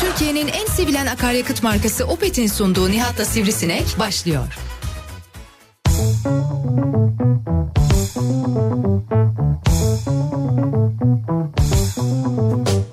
Türkiye'nin en sevilen akaryakıt markası Opet'in sunduğu Nihat'la Sivrisinek başlıyor. Türkiye'nin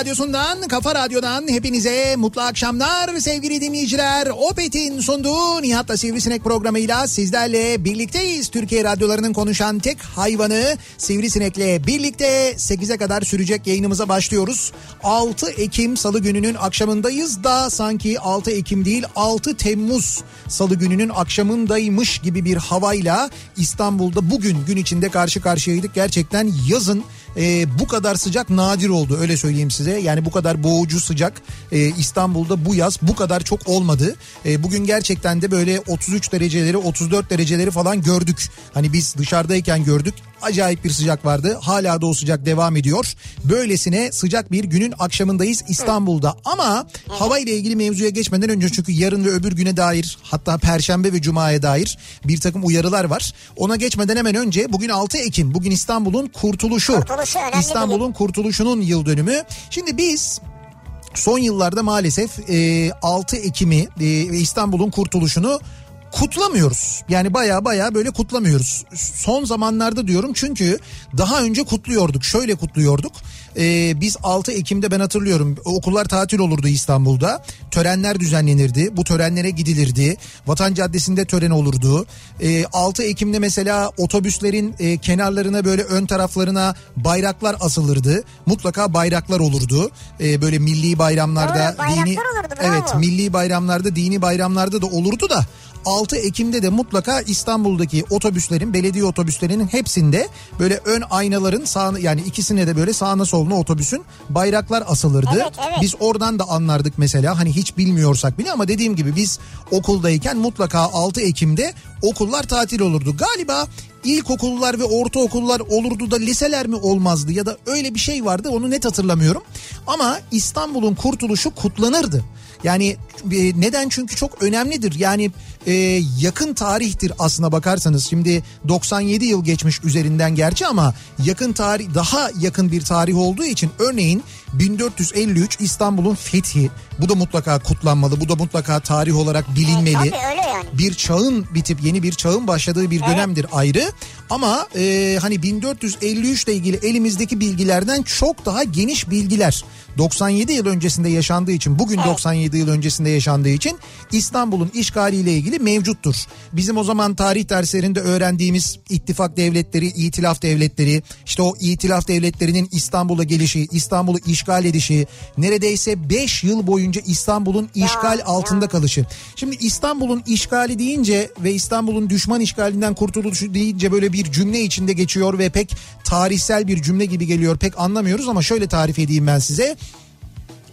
radyosundan, kafa radyodan hepinize mutlu akşamlar sevgili dinleyiciler. Opet'in sunduğu Nihat'la Sivrisinek programıyla sizlerle birlikteyiz. Türkiye radyolarının konuşan tek hayvanı Sivrisinek'le birlikte 8'e kadar sürecek yayınımıza başlıyoruz. 6 Ekim Salı gününün akşamındayız da sanki 6 Ekim değil 6 Temmuz Salı gününün akşamındaymış gibi bir havayla İstanbul'da bugün gün içinde karşı karşıyaydık. Gerçekten yazın e, bu kadar sıcak nadir oldu öyle söyleyeyim size. Yani bu kadar boğucu sıcak e, İstanbul'da bu yaz bu kadar çok olmadı. E, bugün gerçekten de böyle 33 dereceleri 34 dereceleri falan gördük. Hani biz dışarıdayken gördük. Acayip bir sıcak vardı. Hala da o sıcak devam ediyor. Böylesine sıcak bir günün akşamındayız İstanbul'da. Ama hava ile ilgili mevzuya geçmeden önce çünkü yarın ve öbür güne dair hatta perşembe ve cumaya dair bir takım uyarılar var. Ona geçmeden hemen önce bugün 6 Ekim. Bugün İstanbul'un kurtuluşu. Kurtuluşu İstanbul'un kurtuluşunun yıl dönümü. Şimdi biz son yıllarda maalesef e, 6 Ekim'i e, ve İstanbul'un kurtuluşunu kutlamıyoruz. Yani baya baya böyle kutlamıyoruz. Son zamanlarda diyorum çünkü daha önce kutluyorduk. Şöyle kutluyorduk. Ee, biz 6 Ekim'de ben hatırlıyorum okullar tatil olurdu İstanbul'da. Törenler düzenlenirdi. Bu törenlere gidilirdi. Vatan Caddesi'nde tören olurdu. Ee, 6 Ekim'de mesela otobüslerin e, kenarlarına böyle ön taraflarına bayraklar asılırdı. Mutlaka bayraklar olurdu. Ee, böyle milli bayramlarda Doğru, bayraklar dini olurdu, bravo. evet milli bayramlarda dini bayramlarda da olurdu da 6 Ekim'de de mutlaka İstanbul'daki otobüslerin belediye otobüslerinin hepsinde böyle ön aynaların sağ yani ikisine de böyle sağına soluna otobüsün bayraklar asılırdı. Evet, evet. Biz oradan da anlardık mesela hani hiç bilmiyorsak bile ama dediğim gibi biz okuldayken mutlaka 6 Ekim'de okullar tatil olurdu. Galiba ilkokullar ve ortaokullar olurdu da liseler mi olmazdı ya da öyle bir şey vardı onu net hatırlamıyorum. Ama İstanbul'un kurtuluşu kutlanırdı. Yani e, neden çünkü çok önemlidir. Yani e, yakın tarihtir aslına bakarsanız. Şimdi 97 yıl geçmiş üzerinden gerçi ama yakın tarih daha yakın bir tarih olduğu için örneğin 1453 İstanbul'un fethi bu da mutlaka kutlanmalı. Bu da mutlaka tarih olarak bilinmeli E, tabii öyle yani. bir çağın bitip yeni bir çağın başladığı bir dönemdir ayrı. Ama e, hani 1453 ile ilgili elimizdeki bilgilerden çok daha geniş bilgiler 97 yıl öncesinde yaşandığı için bugün 97 yıl öncesinde yaşandığı için İstanbul'un işgaliyle ilgili mevcuttur. Bizim o zaman tarih derslerinde öğrendiğimiz ittifak devletleri, itilaf devletleri, işte o itilaf devletlerinin İstanbul'a gelişi, İstanbul'u işgal edişi, neredeyse 5 yıl boyunca İstanbul'un işgal Ya, altında ya. kalışı. Şimdi İstanbul'un işgali deyince ve İstanbul'un düşman işgalinden kurtuluşu deyince böyle bir cümle içinde geçiyor ve pek tarihsel bir cümle gibi geliyor. Pek anlamıyoruz ama şöyle tarif edeyim ben size.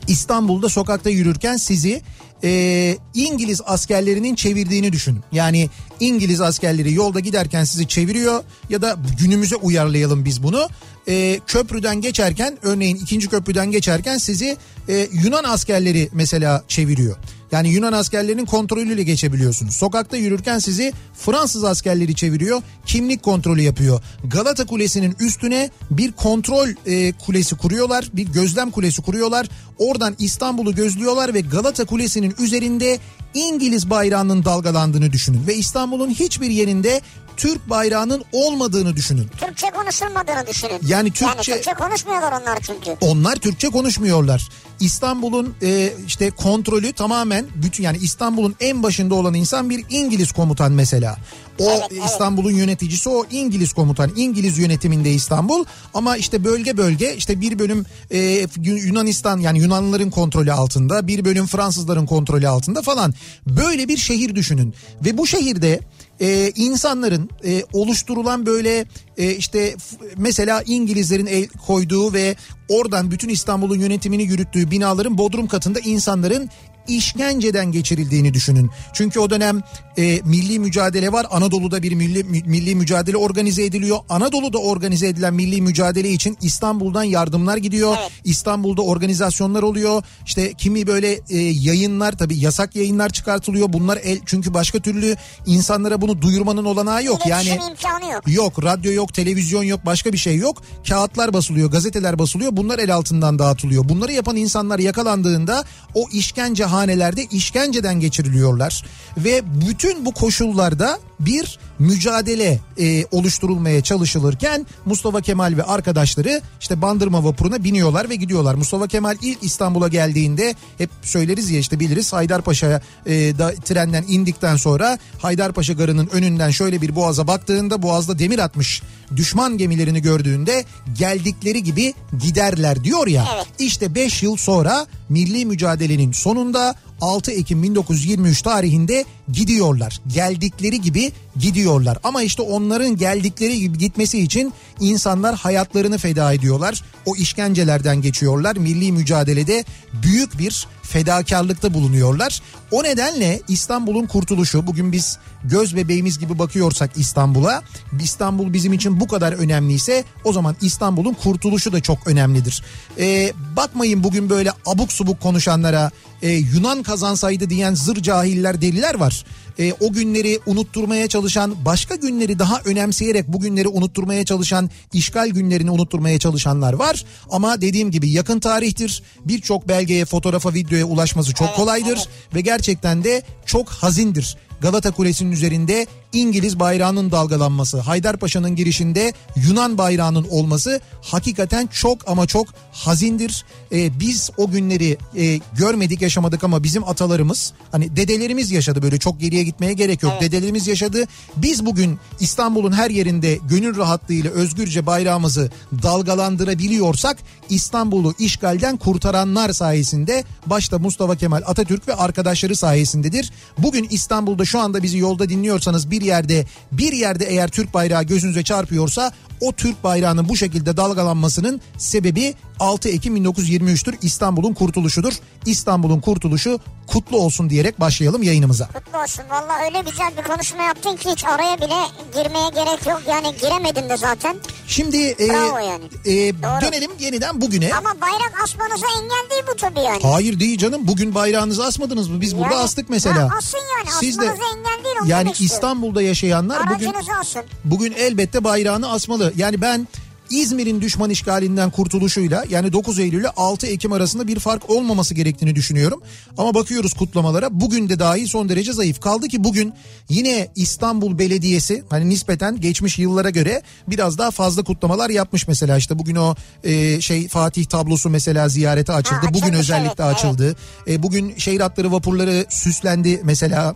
İstanbul'da sokakta yürürken sizi e, İngiliz askerlerinin çevirdiğini düşünün. Yani İngiliz askerleri yolda giderken sizi çeviriyor ya da günümüze uyarlayalım biz bunu. E, köprüden geçerken örneğin ikinci köprüden geçerken sizi e, Yunan askerleri mesela çeviriyor. Yani Yunan askerlerinin kontrolüyle geçebiliyorsunuz. Sokakta yürürken sizi Fransız askerleri çeviriyor. Kimlik kontrolü yapıyor. Galata Kulesi'nin üstüne bir kontrol e, kulesi kuruyorlar. Bir gözlem kulesi kuruyorlar. Oradan İstanbul'u gözlüyorlar ve Galata Kulesi'nin üzerinde İngiliz bayrağının dalgalandığını düşünün. Ve İstanbul'un hiçbir yerinde Türk bayrağının olmadığını düşünün. Türkçe konuşulmadığını düşünün. Yani Türkçe- Yani Türkçe konuşmuyorlar onlar çünkü. Onlar Türkçe konuşmuyorlar. İstanbul'un e, işte kontrolü tamamen bütün yani İstanbul'un en başında olan insan bir İngiliz komutan mesela. O Evet, evet. İstanbul'un yöneticisi o İngiliz komutan. İngiliz yönetiminde İstanbul ama işte bölge bölge işte bir bölüm e, Yunanistan yani Yunanlıların kontrolü altında bir bölüm Fransızların kontrolü altında falan. Böyle bir şehir düşünün ve bu şehirde e, insanların e, oluşturulan böyle e, işte mesela İngilizlerin el koyduğu ve oradan bütün İstanbul'un yönetimini yürüttüğü binaların bodrum katında insanların işkenceden geçirildiğini düşünün. Çünkü o dönem e, milli mücadele var. Anadolu'da bir milli milli mücadele organize ediliyor. Anadolu'da organize edilen milli mücadele için İstanbul'dan yardımlar gidiyor. Evet. İstanbul'da organizasyonlar oluyor. İşte kimi böyle e, yayınlar tabii yasak yayınlar çıkartılıyor. Bunlar el çünkü başka türlü insanlara bunu duyurmanın olanağı yok. İletişim Yani imkanı yok. Yok radyo yok televizyon yok başka bir şey yok. Kağıtlar basılıyor gazeteler basılıyor bunlar el altından dağıtılıyor. Bunları yapan insanlar yakalandığında o işkence hanelerde işkenceden geçiriliyorlar. Ve bütün bu koşullarda bir mücadele e, oluşturulmaya çalışılırken Mustafa Kemal ve arkadaşları işte Bandırma vapuruna biniyorlar ve gidiyorlar. Mustafa Kemal ilk İstanbul'a geldiğinde hep söyleriz ya işte biliriz Haydarpaşa'ya e, da trenden indikten sonra Haydarpaşa garının önünden şöyle bir boğaza baktığında boğazda demir atmış düşman gemilerini gördüğünde geldikleri gibi giderler diyor ya. Evet. İşte 5 yıl sonra milli mücadelenin sonunda 6 Ekim 1923 tarihinde gidiyorlar. Geldikleri gibi gidiyorlar. Ama işte onların geldikleri gibi gitmesi için insanlar hayatlarını feda ediyorlar. O işkencelerden geçiyorlar. Milli mücadelede büyük bir fedakarlıkta bulunuyorlar. O nedenle İstanbul'un kurtuluşu bugün biz göz bebeğimiz gibi bakıyorsak İstanbul'a İstanbul bizim için bu kadar önemliyse o zaman İstanbul'un kurtuluşu da çok önemlidir. Ee, bakmayın bugün böyle abuk subuk konuşanlara e, Yunan kazansaydı diyen zır cahiller deliler var. E, o günleri unutturmaya çalışan başka günleri daha önemseyerek bu günleri unutturmaya çalışan işgal günlerini unutturmaya çalışanlar var. Ama dediğim gibi yakın tarihtir. Birçok belgeye, fotoğrafa, videoya ulaşması çok kolaydır ve gerçekten de çok hazindir. Galata Kulesi'nin üzerinde İngiliz bayrağının dalgalanması, Haydarpaşa'nın girişinde Yunan bayrağının olması hakikaten çok ama çok hazindir. Ee, biz o günleri e, görmedik yaşamadık ama bizim atalarımız hani dedelerimiz yaşadı böyle çok geriye gitmeye gerek yok. Dedelerimiz yaşadı. Biz bugün İstanbul'un her yerinde gönül rahatlığıyla özgürce bayrağımızı dalgalandırabiliyorsak İstanbul'u işgalden kurtaranlar sayesinde başta Mustafa Kemal Atatürk ve arkadaşları sayesindedir. Bugün İstanbul'da şu anda bizi yolda dinliyorsanız bir yerde bir yerde eğer Türk bayrağı gözünüze çarpıyorsa o Türk bayrağının bu şekilde dalgalanmasının sebebi 6 Ekim 1923'tür. İstanbul'un kurtuluşudur. İstanbul'un kurtuluşu kutlu olsun diyerek başlayalım yayınımıza. Kutlu olsun. Valla öyle güzel bir konuşma yaptın ki hiç araya bile girmeye gerek yok. Yani giremedin de zaten. Şimdi e, yani. e, Doğru. dönelim yeniden bugüne. Ama bayrak asmanıza engel değil bu tabii yani. Hayır değil canım. Bugün bayrağınızı asmadınız mı? Biz burada Yani- astık mesela. Ha, asın yani. Siz de engel değil, onu yani. İstanbul'da yaşayanlar bugün asın. bugün elbette bayrağını asmalı. Yani ben İzmir'in düşman işgalinden kurtuluşuyla yani 9 Eylül ile 6 Ekim arasında bir fark olmaması gerektiğini düşünüyorum. Ama bakıyoruz kutlamalara bugün de dahi son derece zayıf. Kaldı ki bugün yine İstanbul Belediyesi hani nispeten geçmiş yıllara göre biraz daha fazla kutlamalar yapmış mesela işte bugün o e, şey Fatih tablosu mesela ziyarete açıldı. Ha, bugün özellikle evet, açıldı. E, bugün şehir hatları vapurları süslendi mesela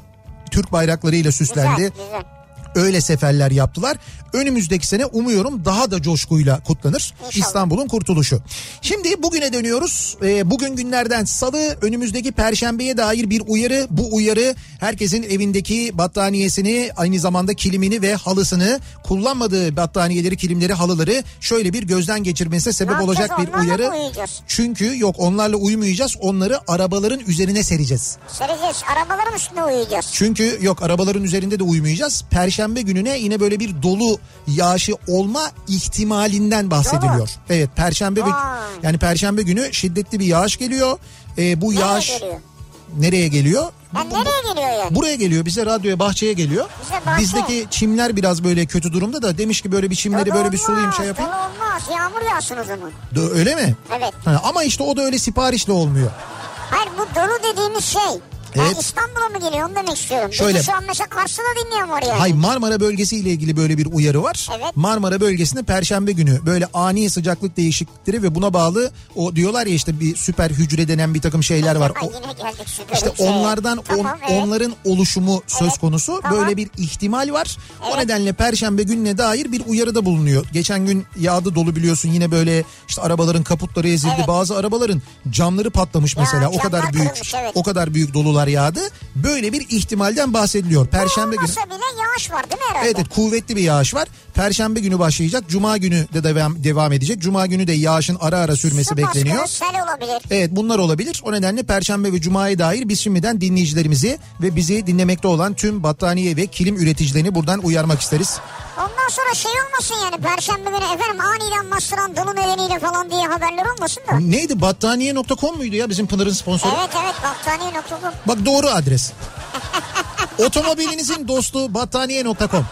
Türk bayraklarıyla süslendi Güzel güzel. Öyle seferler yaptılar. Önümüzdeki sene umuyorum daha da coşkuyla kutlanır. İstanbul'un kurtuluşu. Şimdi bugüne dönüyoruz. Ee, bugün günlerden salı önümüzdeki perşembeye dair bir uyarı. Bu uyarı herkesin evindeki battaniyesini aynı zamanda kilimini ve halısını kullanmadığı battaniyeleri, kilimleri, halıları şöyle bir gözden geçirmesine sebep Ne olacak bir uyarı. Çünkü yok onlarla uyumayacağız. Onları arabaların üzerine sereceğiz. Sereceğiz. Arabaların üstünde uyuyacağız. Çünkü yok arabaların üzerinde de uyumayacağız. Perşembe gününe yine böyle bir dolu yağışı olma ihtimalinden bahsediliyor. Dolu. Evet perşembe ve yani perşembe günü şiddetli bir yağış geliyor. Ee, bu Nereye yağış geliyor? nereye geliyor? Yani nereye geliyor yani? Buraya geliyor bize radyoya bahçeye geliyor. Bize bahçe. Bizdeki çimler biraz böyle kötü durumda da demiş ki böyle bir çimleri Dolu böyle bir sulayayım olmaz, şey yapayım. Dolu olmaz. Yağmur yağsın o zaman. De- Öyle mi? Evet. Ha, ama işte o da öyle siparişle olmuyor. Hayır bu dolu dediğimiz şey. Evet. İstanbul'a mı geliyor onu demek istiyorum. Şöyle. Peki şu an mesela Kars'ta da dinleyen var yani. Hay Marmara bölgesiyle ilgili böyle bir uyarı var. Evet. Marmara bölgesinde perşembe günü böyle ani sıcaklık değişiklikleri ve buna bağlı o diyorlar ya işte bir süper hücre denen bir takım şeyler var. O- İşte onlardan on- Tamam, evet. onların oluşumu söz Evet, konusu. tamam. Böyle bir ihtimal var. O Evet. nedenle perşembe gününe dair bir uyarıda bulunuyor. Geçen gün yağdı dolu biliyorsun yine böyle işte arabaların kaputları ezildi. Evet. Bazı arabaların camları patlamış mesela. o camlar kadar büyük kırılmış, evet. o kadar büyük dolular yağdı. Böyle bir ihtimalden bahsediliyor. Perşembe günü. Bile yağış var değil mi herhalde? Evet, evet kuvvetli bir yağış var. Perşembe günü başlayacak. Cuma günü de devam, devam edecek. Cuma günü de yağışın ara ara sürmesi Su bekleniyor. baskını, sel olabilir. Evet bunlar olabilir. O nedenle Perşembe ve Cuma'ya dair biz şimdiden dinleyicilerimizi ve bizi dinlemekte olan tüm battaniye ve kilim üreticilerini buradan uyarmak isteriz. Ondan sonra şey olmasın yani perşembe günü efendim aniden bastıran dolu nedeniyle falan diye haberler olmasın da. Neydi battaniye.com muydu ya bizim Pınar'ın sponsoru? Evet evet battaniye.com. Bak doğru adres. Otomobilinizin dostu battaniye.com.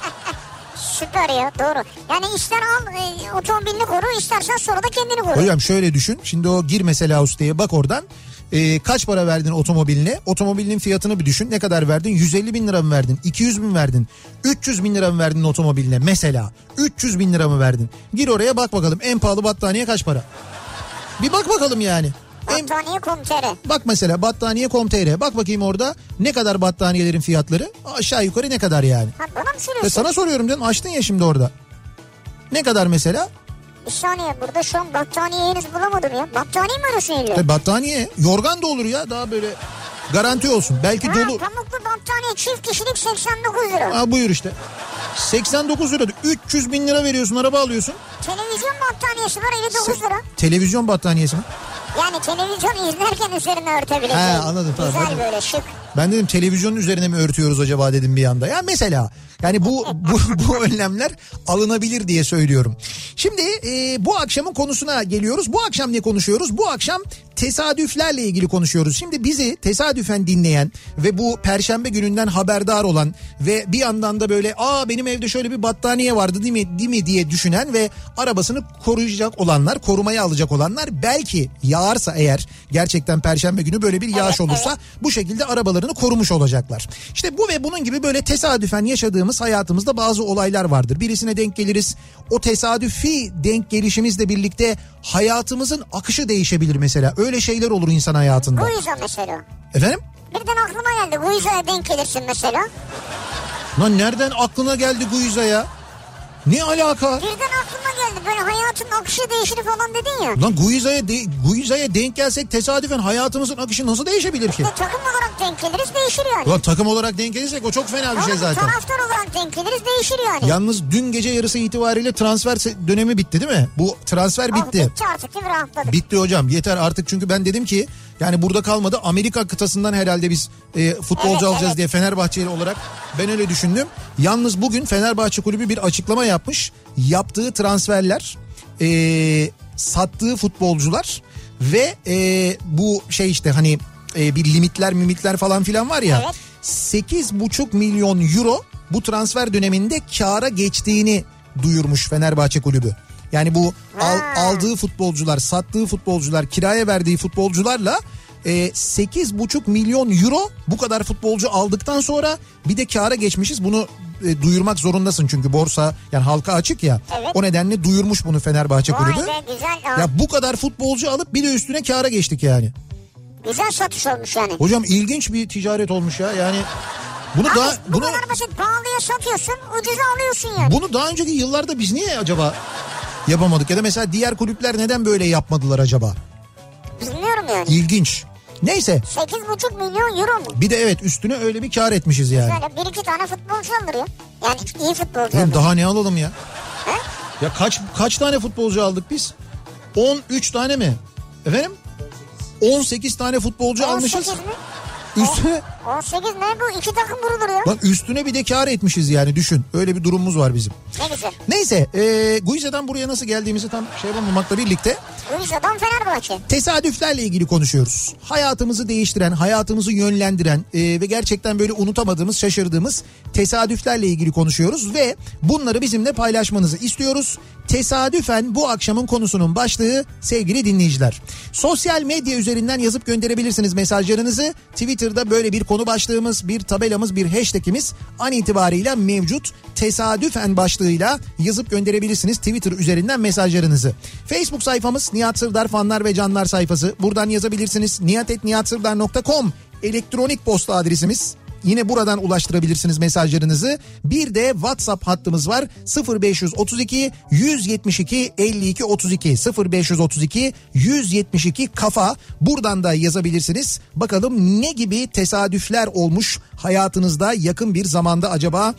Süper ya doğru. Yani ister al e, otomobilini koru istersen sonra da kendini koru. Hocam şöyle düşün. Şimdi o gir mesela ustaya bak oradan. Ee, kaç para verdin otomobiline? Otomobilinin fiyatını bir düşün. Ne kadar verdin? 150 bin lira mı verdin? 200 bin verdin? 300 bin lira mı verdin otomobiline? Mesela 300 bin lira mı verdin? Gir oraya bak bakalım en pahalı battaniye kaç para? Bir bak bakalım yani. Battaniye.com.tr bak mesela battaniye.com.tr bak bakayım orada ne kadar battaniyelerin fiyatları? Aşağı yukarı ne kadar yani? Ha bana mı Ve söylüyorsun? sana soruyorum canım açtın ya şimdi orada. Ne kadar mesela? Bir saniye burada şu an battaniye henüz bulamadım ya. Battaniye mi arıyorsun illa? E, battaniye yorgan da olur ya daha böyle garanti olsun. Belki Ha, dolu. pamuklu battaniye çift kişilik 89 lira. Ha buyur işte. 89 lira 300 bin lira veriyorsun araba alıyorsun. Televizyon battaniyesi var 59 lira. Televizyon battaniyesi mi? Yani televizyon izlerken üzerine örtebileceğin. Ha, anladım, tamam, Güzel böyle şık. Ben dedim televizyonun üzerine mi örtüyoruz acaba dedim bir anda. Ya mesela yani bu bu, bu önlemler alınabilir diye söylüyorum. Şimdi e, bu akşamın konusuna geliyoruz. Bu akşam ne konuşuyoruz? Bu akşam tesadüflerle ilgili konuşuyoruz. Şimdi bizi tesadüfen dinleyen ve bu perşembe gününden haberdar olan ve bir yandan da böyle aa benim evde şöyle bir battaniye vardı değil mi değil mi diye düşünen ve arabasını koruyacak olanlar, korumaya alacak olanlar belki yağarsa eğer gerçekten perşembe günü böyle bir yağış olursa bu şekilde arabalarını korumuş olacaklar. İşte bu ve bunun gibi böyle tesadüfen yaşadığımız hayatımızda bazı olaylar vardır. Birisine denk geliriz. O tesadüfi denk gelişimizle birlikte hayatımızın akışı değişebilir mesela. Öyle şeyler olur insan hayatında. Guiza mesela. Efendim? Birden aklıma geldi. Guiza'ya denk gelirsin mesela. Lan nereden aklına geldi Guiza ya? Ne alaka? Birden aklıma geldi. Böyle hayatın akışı değişir falan dedin ya. Lan Guiza'ya de, Guiza'ya denk gelsek tesadüfen hayatımızın akışı nasıl değişebilir ki? De takım olarak denk geliriz değişir yani. Lan takım olarak denk gelirsek o çok fena bir şey Ama zaten. Taraftar olarak denk geliriz değişir yani. Yalnız dün gece yarısı itibariyle transfer dönemi bitti değil mi? Bu transfer bitti. bitti artık değil mi rahatladık. Bitti hocam yeter artık çünkü ben dedim ki yani burada kalmadı Amerika kıtasından herhalde biz e, futbolcu Evet, alacağız evet. diye Fenerbahçeli olarak ben öyle düşündüm. Yalnız bugün Fenerbahçe kulübü bir açıklama yapmış. Yaptığı transferler e, sattığı futbolcular ve e, bu şey işte hani e, bir limitler mimitler falan filan var ya. Evet. 8,5 milyon euro bu transfer döneminde kâra geçtiğini duyurmuş Fenerbahçe kulübü. Yani bu al- aldığı futbolcular, sattığı futbolcular, kiraya verdiği futbolcularla e, 8,5 milyon euro bu kadar futbolcu aldıktan sonra bir de kâra geçmişiz. Bunu e, duyurmak zorundasın çünkü borsa yani halka açık ya. Evet. O nedenle duyurmuş bunu Fenerbahçe Vay kulübü. be güzel. Ha, Ya bu kadar futbolcu alıp bir de üstüne kâra geçtik yani. Güzel satış olmuş yani. Hocam ilginç bir ticaret olmuş ya. Yani bunu Abi daha bu bunu kadar basit pahalıya satıyorsun ucuza alıyorsun yani. Bunu daha önceki yıllarda biz niye acaba yapamadık? Ya da mesela diğer kulüpler neden böyle yapmadılar acaba? Bilmiyorum yani. İlginç. Neyse 8,5 milyon euro mu? bir de evet üstüne öyle bir kar etmişiz yani. Böyle bir iki tane futbolcu alır ya. Yani iyi futbolcu Oğlum daha ne alalım ya? He? Ya kaç kaç tane futbolcu aldık biz? 13 tane mi? Efendim? 18 tane futbolcu 18 almışız. mi? Üstüne 18 ne bu? İki takım vurulur ya. Bak üstüne bir de kar etmişiz yani düşün. Öyle bir durumumuz var bizim. Ne güzel. Neyse e, Guiza'dan buraya nasıl geldiğimizi tam şey yapamamakla birlikte Ruiza'dan Fenerbahçe. tesadüflerle ilgili konuşuyoruz. Hayatımızı değiştiren, hayatımızı yönlendiren e, ve gerçekten böyle unutamadığımız, şaşırdığımız tesadüflerle ilgili konuşuyoruz ve bunları bizimle paylaşmanızı istiyoruz. Tesadüfen bu akşamın konusunun başlığı sevgili dinleyiciler. Sosyal medya üzerinden yazıp gönderebilirsiniz mesajlarınızı. Twitter'da böyle bir konu başlığımız, bir tabelamız, bir hashtagimiz an itibariyle mevcut. Tesadüfen başlığıyla yazıp gönderebilirsiniz Twitter üzerinden mesajlarınızı. Facebook sayfamız Nihat Sırdar fanlar ve canlar sayfası. Buradan yazabilirsiniz. nihatetnihatsırdar.com elektronik posta adresimiz. Yine buradan ulaştırabilirsiniz mesajlarınızı. Bir de WhatsApp hattımız var. 0532 172 52 32 0532 172 kafa. Buradan da yazabilirsiniz. Bakalım ne gibi tesadüfler olmuş hayatınızda yakın bir zamanda acaba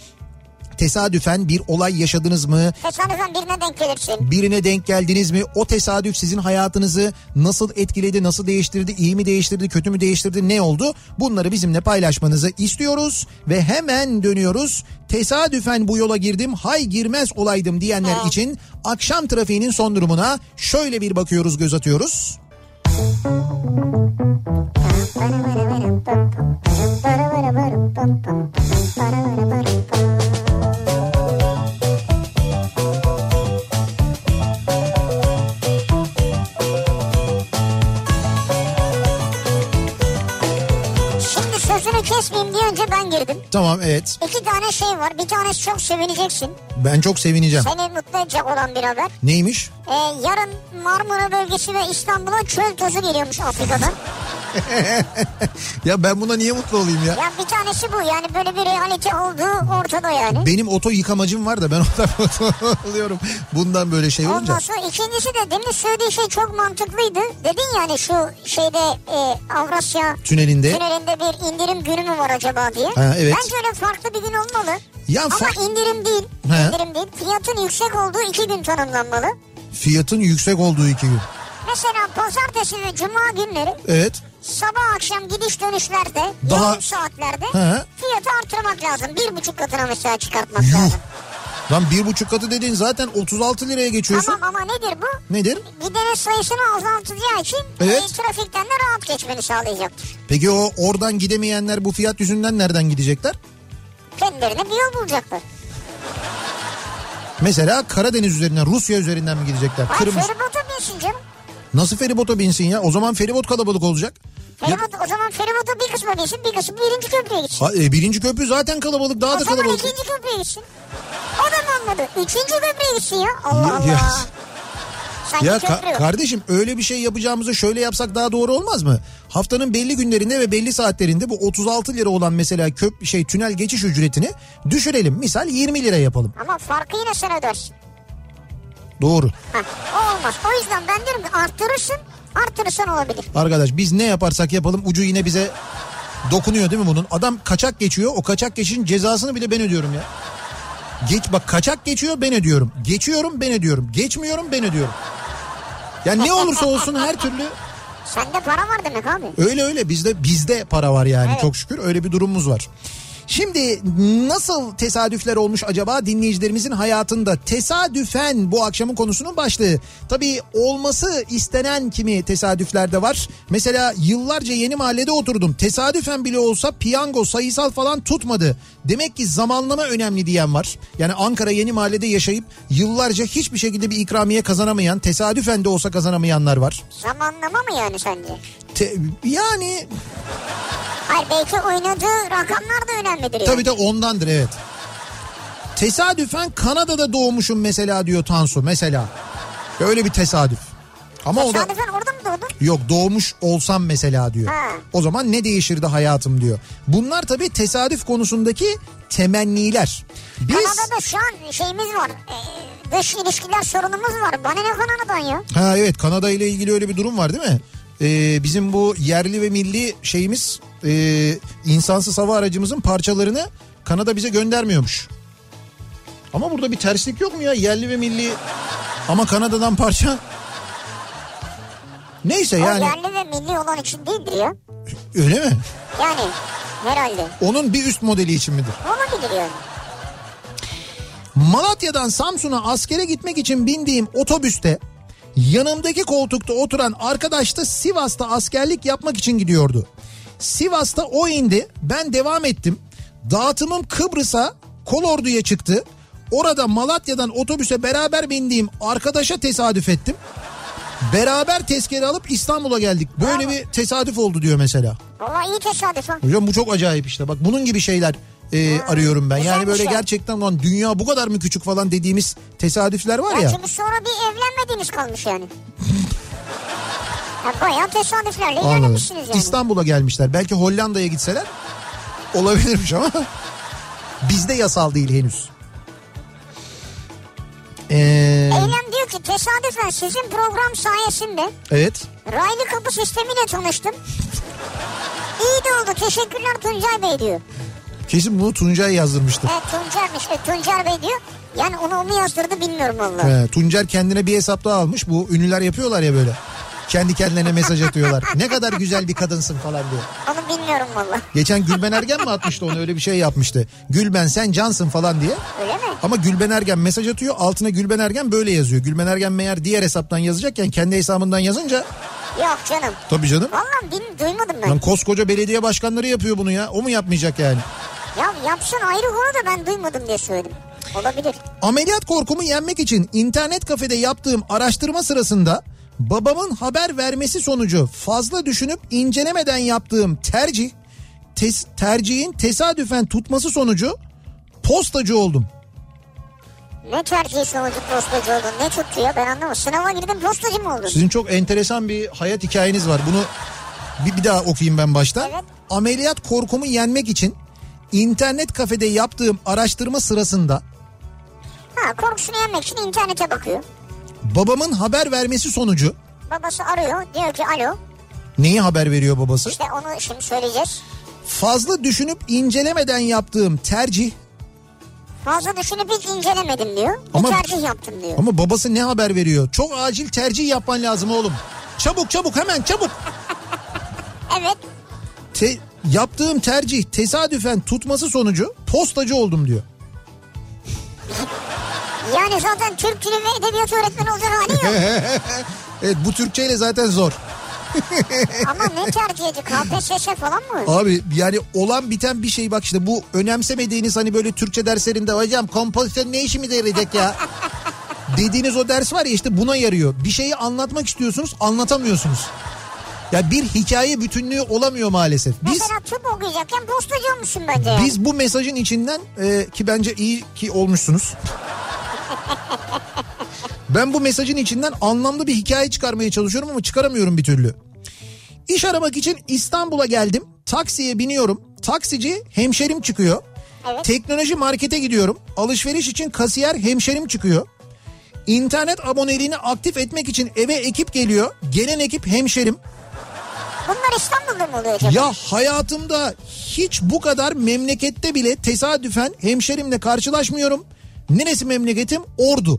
tesadüfen bir olay yaşadınız mı? Tesadüfen birine denk gelirsin. Birine denk geldiniz mi? O tesadüf sizin hayatınızı nasıl etkiledi, nasıl değiştirdi, iyi mi değiştirdi, kötü mü değiştirdi, ne oldu? Bunları bizimle paylaşmanızı istiyoruz ve hemen dönüyoruz. Tesadüfen bu yola girdim, hay girmez olaydım diyenler Evet. için akşam trafiğinin son durumuna şöyle bir bakıyoruz, göz atıyoruz. Şimdi kesmeyeyim diye önce ben girdim. Tamam evet. İki tane şey var. Bir tanesi çok sevineceksin. Ben çok sevineceğim. Seni mutlu edecek olan bir haber. Neymiş? Ee, yarın Marmara bölgesi ve İstanbul'a çöl tozu geliyormuş Afrika'dan. Ya ben buna niye mutlu olayım ya? ya bir tanesi bu yani böyle bir realite olduğu ortada yani. Benim oto yıkamacım var da ben ondan oluyorum. Bundan böyle şey olunca. Ondan sonra ikincisi de demin söylediği şey çok mantıklıydı. Dedin yani şu şeyde e, Avrasya Tünelinde. tünelinde bir indirim günü mü var acaba diye. Ha, evet. Bence öyle farklı bir gün olmalı. Ya Ama fa- indirim değil. He. indirim değil. Fiyatın yüksek olduğu iki gün tanımlanmalı. Fiyatın yüksek olduğu iki gün. Mesela pazartesi ve cuma günleri Evet. sabah akşam gidiş dönüşlerde Daha- yoğun saatlerde He. fiyatı artırmak lazım. Bir buçuk katına mesela çıkartmak Yuh. lazım. Lan bir buçuk katı dediğin zaten 36 liraya geçiyorsun. Tamam ama nedir bu? Nedir? Gidenin sayısını azaltacağı için Evet. e, trafikten de rahat geçmeni sağlayacaktır. Peki o oradan gidemeyenler bu fiyat yüzünden nereden gidecekler? Kendilerine bir yol bulacaklar. Mesela Karadeniz üzerinden Rusya üzerinden mi gidecekler? Ay Kırmızı. feribota binsin canım. Nasıl feribota binsin ya? O zaman feribot kalabalık olacak. Ya- Feribot, o zaman feribota bir kısmı binsin bir kısmı birinci köprüye gitsin. Ha, e, birinci köprü zaten kalabalık daha o da zaman kalabalık. ikinci köprüye gitsin. O da mı anladı? Üçüncü köprüye gitsin ya. Allah Allah. ya- Sanki Ya ka- kardeşim öyle bir şey yapacağımızı şöyle yapsak daha doğru olmaz mı? Haftanın belli günlerinde ve belli saatlerinde bu 36 lira olan mesela köp şey tünel geçiş ücretini düşürelim. Misal 20 lira yapalım. Ama farkı yine sen ödersin. Doğru. Heh, o olmaz. O yüzden ben diyorum ki arttırırsın. Arttırırsan olabilir. Arkadaş biz ne yaparsak yapalım ucu yine bize dokunuyor değil mi bunun? Adam kaçak geçiyor. O kaçak geçişin cezasını bile ben ödüyorum ya. Geç bak kaçak geçiyor ben ödüyorum. Geçiyorum ben ödüyorum. Geçmiyorum ben ödüyorum. Ya ne olursa olsun her türlü Sende para var demek abi. öyle öyle bizde bizde para var yani Evet. çok şükür öyle bir durumumuz var. Şimdi nasıl tesadüfler olmuş acaba dinleyicilerimizin hayatında? Tesadüfen bu akşamın konusunun başlığı. Tabii olması istenen kimi tesadüflerde var. Mesela yıllarca yeni mahallede oturdum. Tesadüfen bile olsa piyango sayısal falan tutmadı. Demek ki zamanlama önemli diyen var. Yani Ankara yeni mahallede yaşayıp yıllarca hiçbir şekilde bir ikramiye kazanamayan, tesadüfen de olsa kazanamayanlar var. Zamanlama mı yani sence? Te- yani Hayır belki oynadığı rakamlar da önemlidir. Tabii yani. de ondandır evet. Tesadüfen Kanada'da doğmuşum mesela diyor Tansu mesela. Öyle bir tesadüf. Ama o da Tesadüfen orada mı doğdun? yok doğmuş olsam mesela diyor. Ha. O zaman ne değişirdi hayatım diyor. Bunlar tabii tesadüf konusundaki temenniler. Biz Kanada'da şu an şeyimiz var. Ee, dış ilişkiler sorunumuz var. Bana ne Kanada'dan ya? ha evet Kanada ile ilgili öyle bir durum var değil mi? Ee, bizim bu yerli ve milli şeyimiz e, insansız hava aracımızın parçalarını Kanada bize göndermiyormuş. Ama burada bir terslik yok mu ya yerli ve milli ama Kanada'dan parça? Neyse O yani yerli ve milli olan için değildir ya. öyle mi? Yani Herhalde. Onun bir üst modeli için midir? Olabilir yani. Malatya'dan Samsun'a askere gitmek için bindiğim otobüste yanımdaki koltukta oturan arkadaş da Sivas'ta askerlik yapmak için gidiyordu. Sivas'ta o indi ben devam ettim. Dağıtımım Kıbrıs'a Kolordu'ya çıktı. Orada Malatya'dan otobüse beraber bindiğim arkadaşa tesadüf ettim. Beraber tezkere alıp İstanbul'a geldik. Böyle bir tesadüf oldu diyor mesela. Valla iyi tesadüf ha. Hocam bu çok acayip işte. Bak bunun gibi şeyler e, arıyorum ben. Yani böyle ya. gerçekten lan dünya bu kadar mı küçük falan dediğimiz tesadüfler var Ya ya. çünkü sonra bir evlenmediğiniz kalmış yani. ya bayağı tesadüflerle ilerlemişsiniz yani. İstanbul'a gelmişler. Belki Hollanda'ya gitseler olabilirmiş ama bizde yasal değil henüz. Ee, Eylem diyor ki tesadüfen sizin program sayesinde evet. raylı kapı sistemiyle tanıştım. İyi de oldu teşekkürler Tuncay Bey diyor. Kesin bunu Tuncay yazdırmıştır. Evet Tuncer'miş ve Tuncer Bey diyor. Yani onu o mu yazdırdı bilmiyorum valla. He, Tuncer kendine bir hesap daha almış. Bu ünlüler yapıyorlar ya böyle. Kendi kendilerine mesaj atıyorlar. Ne kadar güzel bir kadınsın falan diye. Onu bilmiyorum valla. Geçen Gülben Ergen mi atmıştı onu öyle bir şey yapmıştı. Gülben sen cansın falan diye. Öyle mi? Ama Gülben Ergen mesaj atıyor altına Gülben Ergen böyle yazıyor. Gülben Ergen meğer diğer hesaptan yazacakken kendi hesabından yazınca Yok canım. tabii canım. Valla bil- duymadım ben. Lan koskoca belediye başkanları yapıyor bunu ya. O mu yapmayacak yani? Ya yapsın ayrı konu da ben duymadım diye söyledim. Olabilir. Ameliyat korkumu yenmek için internet kafede yaptığım araştırma sırasında babamın haber vermesi sonucu fazla düşünüp incelemeden yaptığım tercih tes- tercihin tesadüfen tutması sonucu postacı oldum. Ne tercih sonucu postacı oldun? Ne tuttu ya ben anlamadım. Sınava girdin postacı mı oldun? Sizin çok enteresan bir hayat hikayeniz var. Bunu bir, bir daha okuyayım ben baştan. Evet. Ameliyat korkumu yenmek için internet kafede yaptığım araştırma sırasında Ha korkusunu yenmek için internete bakıyor. babamın haber vermesi sonucu Babası arıyor diyor ki alo neyi haber veriyor babası? işte onu şimdi söyleyeceğiz. Fazla düşünüp incelemeden yaptığım tercih Fazla düşünüp hiç incelemedim diyor. Ama- bir tercih yaptım diyor. ama babası ne haber veriyor? Çok acil tercih yapman lazım oğlum. Çabuk çabuk hemen çabuk. Evet Te- yaptığım tercih tesadüfen tutması sonucu postacı oldum diyor. yani zaten Türk Dili ve Edebiyat öğretmeni olacak hali yok. Evet bu Türkçeyle zaten zor. Ama ne tercih edecek? KPSS falan mı? Abi yani olan biten bir şey bak işte bu önemsemediğiniz hani böyle Türkçe derslerinde hocam kompozisyon ne işimize yarayacak ya? Dediğiniz o ders var ya işte buna yarıyor. Bir şeyi anlatmak istiyorsunuz anlatamıyorsunuz. Ya bir hikaye bütünlüğü olamıyor maalesef. Biz Mesela tıp okuyacakken postacı olmuşsun bence. biz bu mesajın içinden e, ki bence iyi ki olmuşsunuz. Ben bu mesajın içinden anlamlı bir hikaye çıkarmaya çalışıyorum ama çıkaramıyorum bir türlü. İş aramak için İstanbul'a geldim. Taksiye biniyorum. Taksici hemşerim çıkıyor. Evet. Teknoloji markete gidiyorum. Alışveriş için kasiyer hemşerim çıkıyor. İnternet aboneliğini aktif etmek için eve ekip geliyor. Gelen ekip hemşerim. Bunlar İstanbul'da mı oluyor acaba? Ya hayatımda hiç bu kadar memlekette bile tesadüfen hemşerimle karşılaşmıyorum. Neresi memleketim? Ordu.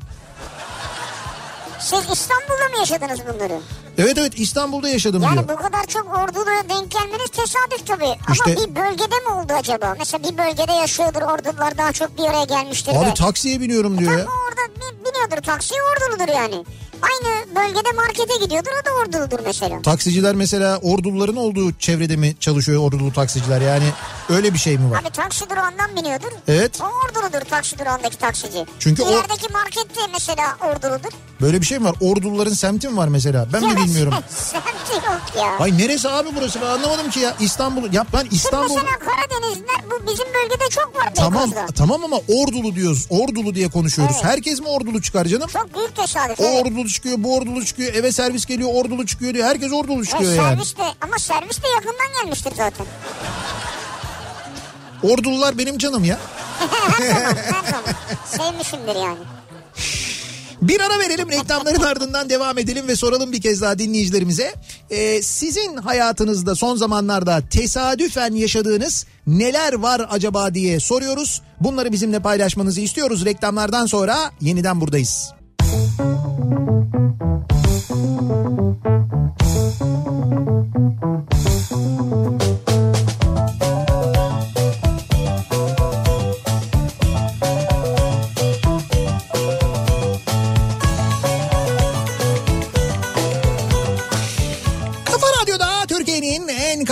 Siz İstanbul'da mı yaşadınız bunları? Evet evet İstanbul'da yaşadım Yani diyor. bu kadar çok orduluya denk gelmeniz tesadüf tabii. Ama İşte- bir bölgede mi oldu acaba? Mesela bir bölgede yaşıyordur ordular daha çok bir araya gelmiştir Abi de. taksiye biniyorum diyor Tam ya. orada bi- biniyordur taksiye orduludur yani. Aynı bölgede markete gidiyordur o da orduludur mesela. Taksiciler mesela orduluların olduğu çevrede mi çalışıyor ordulu taksiciler? Yani öyle bir şey mi var? Abi taksi durağından biniyordur. Evet. O orduludur taksi durağındaki taksici. Çünkü o- İlerideki market de mesela orduludur. Böyle bir şey mi var? Orduluların semti mi var mesela? Ben mi bilmiyorum. Semti yok ya. Ay neresi abi burası ben anlamadım ki ya. İstanbul. Ya ben Şimdi İstanbul... mesela Karadenizliler bu bizim bölgede çok var Tamam Beykoz'da. tamam ama ordulu diyoruz. Ordulu diye konuşuyoruz. Evet. Herkes mi ordulu çıkar canım? Çok büyük tesadüf. O evet. ordulu çıkıyor, bu ordulu çıkıyor, eve servis geliyor, ordulu çıkıyor diyor. Herkes ordulu çıkıyor yani. servis de, ama servis de yakından gelmiştir zaten. Ordulular benim canım ya. her zaman her zaman. Sevmişimdir yani. Bir ara verelim reklamların ardından devam edelim ve soralım bir kez daha dinleyicilerimize. Ee, sizin hayatınızda son zamanlarda tesadüfen yaşadığınız neler var acaba diye soruyoruz. Bunları bizimle paylaşmanızı istiyoruz. Reklamlardan sonra yeniden buradayız.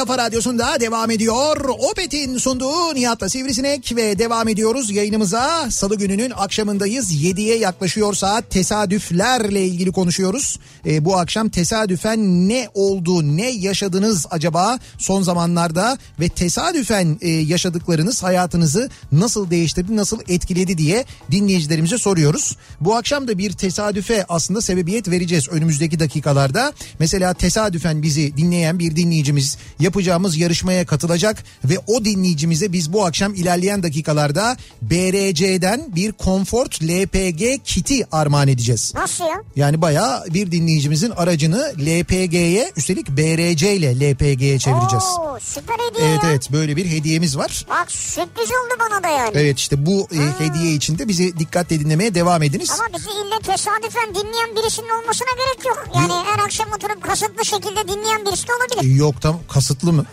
Kafa Radyosu'nda devam ediyor. Opet'in sunduğu Nihat'la Sivrisinek ve devam ediyoruz yayınımıza. Salı gününün akşamındayız. 7'ye yaklaşıyor saat. Tesadüflerle ilgili konuşuyoruz. E, bu akşam tesadüfen ne oldu, ne yaşadınız acaba son zamanlarda ve tesadüfen e, yaşadıklarınız hayatınızı nasıl değiştirdi, nasıl etkiledi diye dinleyicilerimize soruyoruz. Bu akşam da bir tesadüfe aslında sebebiyet vereceğiz önümüzdeki dakikalarda. Mesela tesadüfen bizi dinleyen bir dinleyicimiz yapacağımız yarışmaya katılacak ve o dinleyicimize biz bu akşam ilerleyen dakikalarda BRC'den bir Comfort LPG kiti armağan edeceğiz. Nasıl ya? Yani bayağı bir dinleyicimizin aracını LPG'ye üstelik BRC ile LPG'ye çevireceğiz. Oo, süper hediye Evet ya. evet böyle bir hediyemiz var. Bak sürpriz oldu bana da yani. Evet işte bu e, hediye için de bizi dikkatle dinlemeye devam ediniz. Ama bizi ille tesadüfen dinleyen birisinin olmasına gerek yok. Yani her akşam oturup kasıtlı şekilde dinleyen birisi de olabilir. Yok tam kasıtlı mı?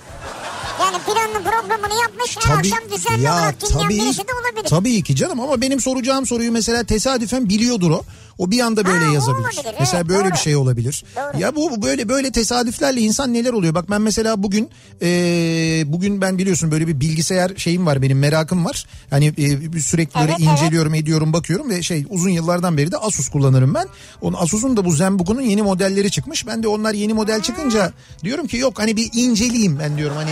Yani planlı programını yapmış her akşam düzenli olarak dinleyen birisi de olabilir. Tabii ki canım ama benim soracağım soruyu mesela tesadüfen biliyordur o. O bir anda böyle Ha, yazabilir. olabilir, mesela evet, böyle doğru. bir şey olabilir. Doğru. Ya bu böyle böyle tesadüflerle insan neler oluyor? Bak ben mesela bugün e, bugün ben biliyorsun böyle bir bilgisayar şeyim var benim merakım var. Hani e, sürekli böyle Evet, evet. inceliyorum, ediyorum, bakıyorum ve şey uzun yıllardan beri de Asus kullanırım ben. Onun Asus'un da bu ZenBook'un yeni modelleri çıkmış. Ben de onlar yeni model çıkınca diyorum ki yok hani bir inceleyeyim ben diyorum hani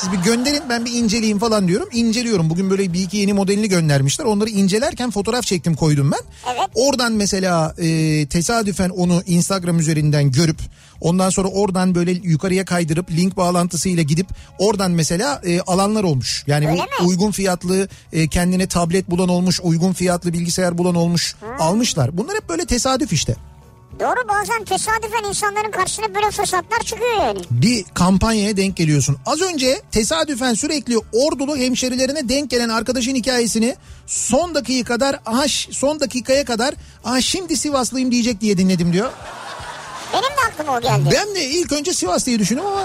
siz bir gönderin ben bir inceleyeyim falan diyorum. İnceliyorum. Bugün böyle bir iki yeni modelini göndermişler. Onları incelerken fotoğraf çektim koydum ben. Evet. Oradan mesela e, tesadüfen onu Instagram üzerinden görüp ondan sonra oradan böyle yukarıya kaydırıp link bağlantısıyla gidip oradan mesela e, alanlar olmuş. Yani Öyle bu mi? uygun fiyatlı e, kendine tablet bulan olmuş, uygun fiyatlı bilgisayar bulan olmuş, almışlar. Bunlar hep böyle tesadüf işte. Doğru bazen tesadüfen insanların karşısına böyle fırsatlar çıkıyor yani. bir kampanyaya denk geliyorsun. Az önce tesadüfen sürekli ordulu hemşerilerine denk gelen arkadaşın hikayesini son dakikaya kadar aha son dakikaya kadar aha şimdi Sivaslıyım diyecek diye dinledim diyor. Benim de aklıma o geldi. Ben de ilk önce Sivas diye düşündüm ama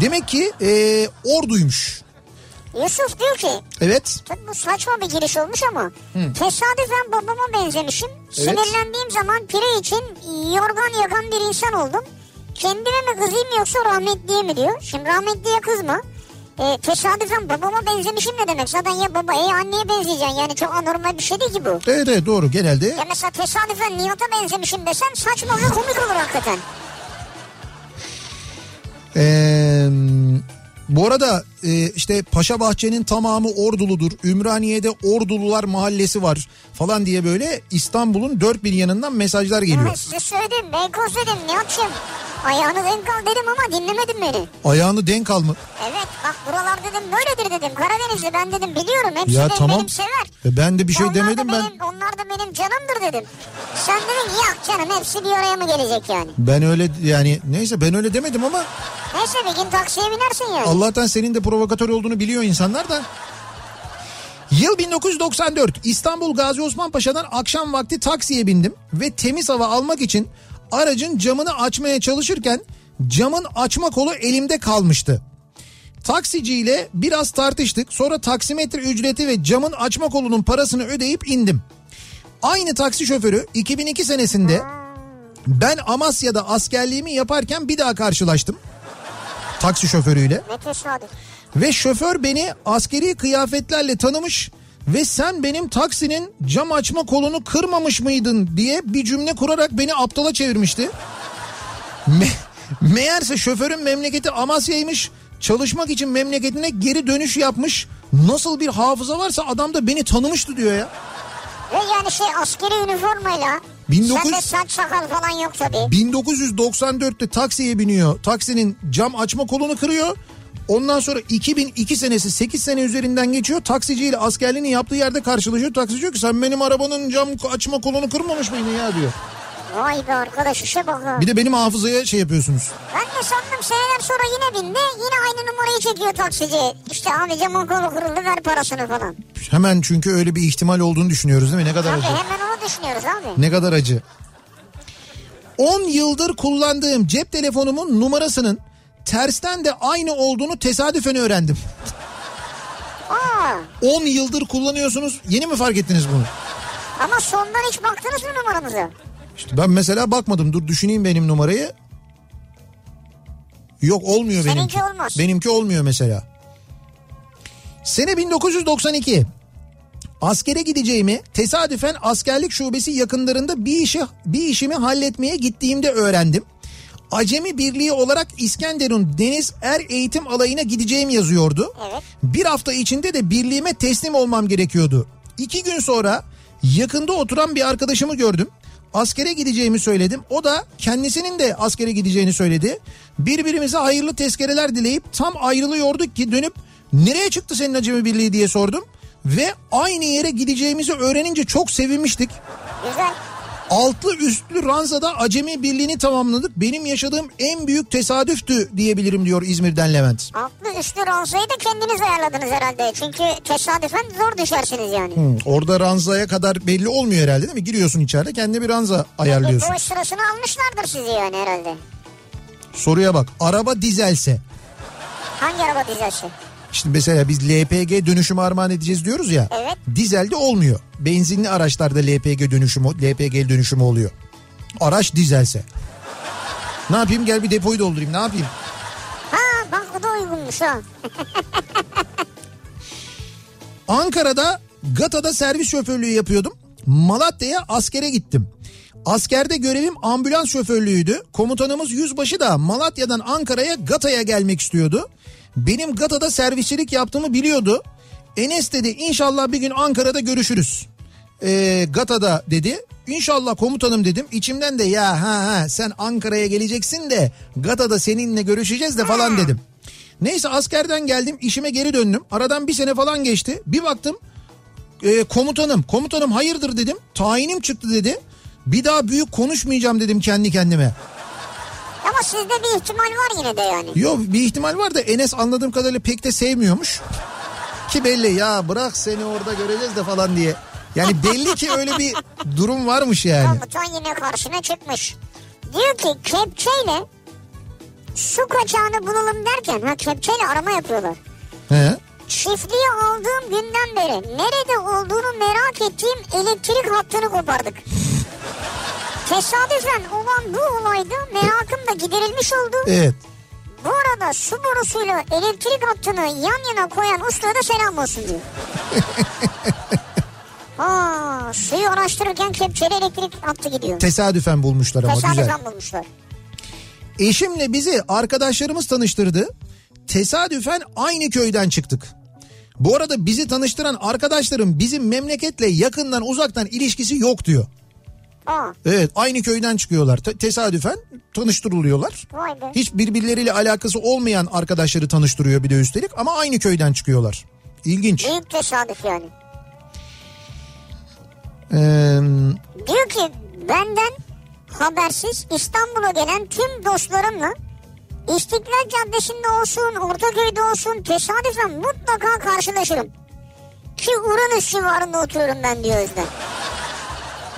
demek ki e, orduymuş. Yusuf diyor ki Evet. Tabii bu saçma bir giriş olmuş ama tesadüfen babama benzemişim. Sinirlendiğim zaman pire için yorgan yakan bir insan oldum. Kendime mi kızayım yoksa rahmetliye mi diyor. Şimdi rahmetliye kızma. E, tesadüfen babama benzemişim ne demek? Zaten ya baba ya anneye benzeyeceksin. Yani çok anormal bir şey değil ki bu. Evet evet doğru genelde. Ya mesela tesadüfen Nihat'a benzemişim desem saçma ve komik olur hakikaten. Ee, bu arada e, işte Paşa Bahçe'nin tamamı Orduludur. Ümraniye'de Ordulular mahallesi var falan diye böyle İstanbul'un dört bir yanından mesajlar geliyor. size söyledim Beykoz dedim Nihat'cığım. Ayağını denk al dedim ama dinlemedin beni. Ayağını denk al mı? Evet bak buralar dedim böyledir dedim. Karadenizli ben dedim biliyorum. Hepsi Ya de tamam. benim sever. E ben de bir şey onlar demedim da ben. benim, Onlar da benim canımdır dedim. Sen dedin yok canım hepsi bir araya mı gelecek yani. Ben öyle yani neyse ben öyle demedim ama Neyse bir gün taksiye binersin yani. Allah'tan senin de provokatör olduğunu biliyor insanlar da. Yıl 1994 İstanbul Gazi Osman Paşa'dan akşam vakti taksiye bindim ve temiz hava almak için aracın camını açmaya çalışırken camın açma kolu elimde kalmıştı. Taksiciyle biraz tartıştık sonra taksimetre ücreti ve camın açma kolunun parasını ödeyip indim. Aynı taksi şoförü 2002 senesinde ben Amasya'da askerliğimi yaparken bir daha karşılaştım. Taksi şoförüyle. Ne tesadüf. Ve şoför beni askeri kıyafetlerle tanımış ve sen benim taksinin cam açma kolunu kırmamış mıydın diye bir cümle kurarak beni aptala çevirmişti. Me- meğerse şoförün memleketi Amasya'ymış. Çalışmak için memleketine geri dönüş yapmış. Nasıl bir hafıza varsa adam da beni tanımıştı diyor ya. Ve yani şey askeri üniformayla 1900 sende saç sakal falan yok tabii. 1994'te taksiye biniyor. Taksinin cam açma kolunu kırıyor. Ondan sonra 2002 senesi 8 sene üzerinden geçiyor. Taksiciyle askerliğini yaptığı yerde karşılaşıyor. Taksici diyor ki sen benim arabanın cam açma kolunu kırmamış mıydın ya diyor. Vay be arkadaş işe bak ha. Bir de benim hafızaya şey yapıyorsunuz. Ben de sandım seneler sonra yine bindi. Yine aynı numarayı çekiyor taksici. İşte abi camın kolu kırıldı ver parasını falan. Hemen çünkü öyle bir ihtimal olduğunu düşünüyoruz değil mi? Ne kadar Tabii acı. hemen onu düşünüyoruz abi. Ne kadar acı. 10 yıldır kullandığım cep telefonumun numarasının tersten de aynı olduğunu tesadüfen öğrendim. Aa, 10 yıldır kullanıyorsunuz. Yeni mi fark ettiniz bunu? ama sondan hiç baktınız mı numaranıza? İşte ben mesela bakmadım. Dur düşüneyim benim numarayı. Yok olmuyor Seninki benimki. olmaz. Benimki olmuyor mesela. Sene 1992. Askere gideceğimi tesadüfen askerlik şubesi yakınlarında bir işi bir işimi halletmeye gittiğimde öğrendim. Acemi Birliği olarak İskenderun Deniz Er Eğitim Alayı'na gideceğim yazıyordu. Evet. Bir hafta içinde de birliğime teslim olmam gerekiyordu. İki gün sonra yakında oturan bir arkadaşımı gördüm. Askere gideceğimi söyledim. O da kendisinin de askere gideceğini söyledi. Birbirimize hayırlı tezkereler dileyip tam ayrılıyorduk ki dönüp nereye çıktı senin acemi birliği diye sordum. Ve aynı yere gideceğimizi öğrenince çok sevinmiştik. Güzel. Altlı üstlü ranzada acemi birliğini tamamladık. Benim yaşadığım en büyük tesadüftü diyebilirim diyor İzmir'den Levent. Altlı üstlü ranzayı da kendiniz ayarladınız herhalde. Çünkü tesadüfen zor düşersiniz yani. Hmm, orada ranzaya kadar belli olmuyor herhalde değil mi? Giriyorsun içeride kendine bir ranza ayarlıyorsun. Bir boş sırasını almışlardır sizi yani herhalde. Soruya bak araba dizelse. Hangi araba dizesi? İşte mesela biz LPG dönüşümü armağan edeceğiz diyoruz ya. Evet. Dizelde olmuyor. Benzinli araçlarda LPG dönüşümü LPG dönüşümü oluyor. Araç dizelse. Ne yapayım gel bir depoyu doldurayım ne yapayım? Ha bak o da uygunmuş ha. Ankara'da Gata'da servis şoförlüğü yapıyordum. Malatya'ya askere gittim. Askerde görevim ambulans şoförlüğüydü. Komutanımız yüzbaşı da Malatya'dan Ankara'ya Gata'ya gelmek istiyordu. Benim Gata'da servisçilik yaptığımı biliyordu. Enes dedi inşallah bir gün Ankara'da görüşürüz. Ee, Gata'da dedi. İnşallah komutanım dedim. İçimden de ya ha ha sen Ankara'ya geleceksin de Gata'da seninle görüşeceğiz de falan dedim. Neyse askerden geldim işime geri döndüm. Aradan bir sene falan geçti. Bir baktım e, komutanım komutanım hayırdır dedim. Tayinim çıktı dedi. Bir daha büyük konuşmayacağım dedim kendi kendime. Ama sizde bir ihtimal var yine de yani. Yok bir ihtimal var da Enes anladığım kadarıyla pek de sevmiyormuş. Ki belli ya bırak seni orada göreceğiz de falan diye. Yani belli ki öyle bir durum varmış yani. Komutan yine karşına çıkmış. Diyor ki kepçeyle su kaçağını bulalım derken ha kepçeyle arama yapıyorlar. He? Çiftliği aldığım günden beri nerede olduğunu merak ettiğim elektrik hattını kopardık. Tesadüfen olan bu olayda merakım da giderilmiş oldu. Evet. Bu arada su borusuyla elektrik hattını yan yana koyan ustaya da selam olsun diyor. ha, suyu araştırırken kepçeli elektrik hattı gidiyor. Tesadüfen bulmuşlar ama güzel. Tesadüfen bulmuşlar. Eşimle bizi arkadaşlarımız tanıştırdı. Tesadüfen aynı köyden çıktık. Bu arada bizi tanıştıran arkadaşlarım bizim memleketle yakından uzaktan ilişkisi yok diyor. Aa, Evet aynı köyden çıkıyorlar. Te- tesadüfen tanıştırılıyorlar. vay be. Hiç birbirleriyle alakası olmayan arkadaşları tanıştırıyor bir de üstelik ama aynı köyden çıkıyorlar. İlginç. Büyük tesadüf yani. Ee, Diyor ki benden habersiz İstanbul'a gelen tüm dostlarımla İstiklal Caddesi'nde olsun, Ortaköy'de olsun tesadüfen mutlaka karşılaşırım. Ki Uranüs civarında oturuyorum ben diyor Özden.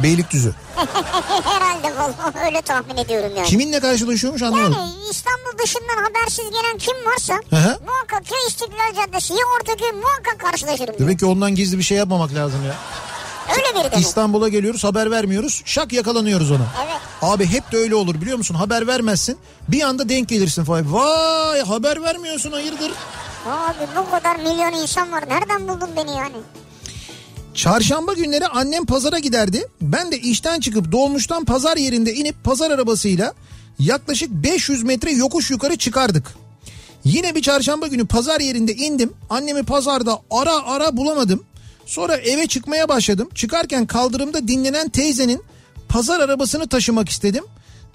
Beylikdüzü. Herhalde vallahi öyle tahmin ediyorum yani. Kiminle karşılaşıyormuş anlamadım. Yani İstanbul dışından habersiz gelen kim varsa hı. muhakkak ya İstiklal Caddesi ya Ortaköy muhakkak karşılaşırım. Demek ki ondan gizli bir şey yapmamak lazım ya. Öyle biri. İstanbul'a geliyoruz haber vermiyoruz. Şak yakalanıyoruz ona. Evet. Abi hep de öyle olur biliyor musun? Haber vermezsin. Bir anda denk gelirsin falan. Vay haber vermiyorsun hayırdır? Abi bu kadar milyon insan var. Nereden buldun beni yani? Çarşamba günleri annem pazara giderdi. Ben de işten çıkıp dolmuştan pazar yerinde inip pazar arabasıyla yaklaşık 500 metre yokuş yukarı çıkardık. Yine bir çarşamba günü pazar yerinde indim. Annemi pazarda ara ara bulamadım. Sonra eve çıkmaya başladım. Çıkarken kaldırımda dinlenen teyzenin pazar arabasını taşımak istedim.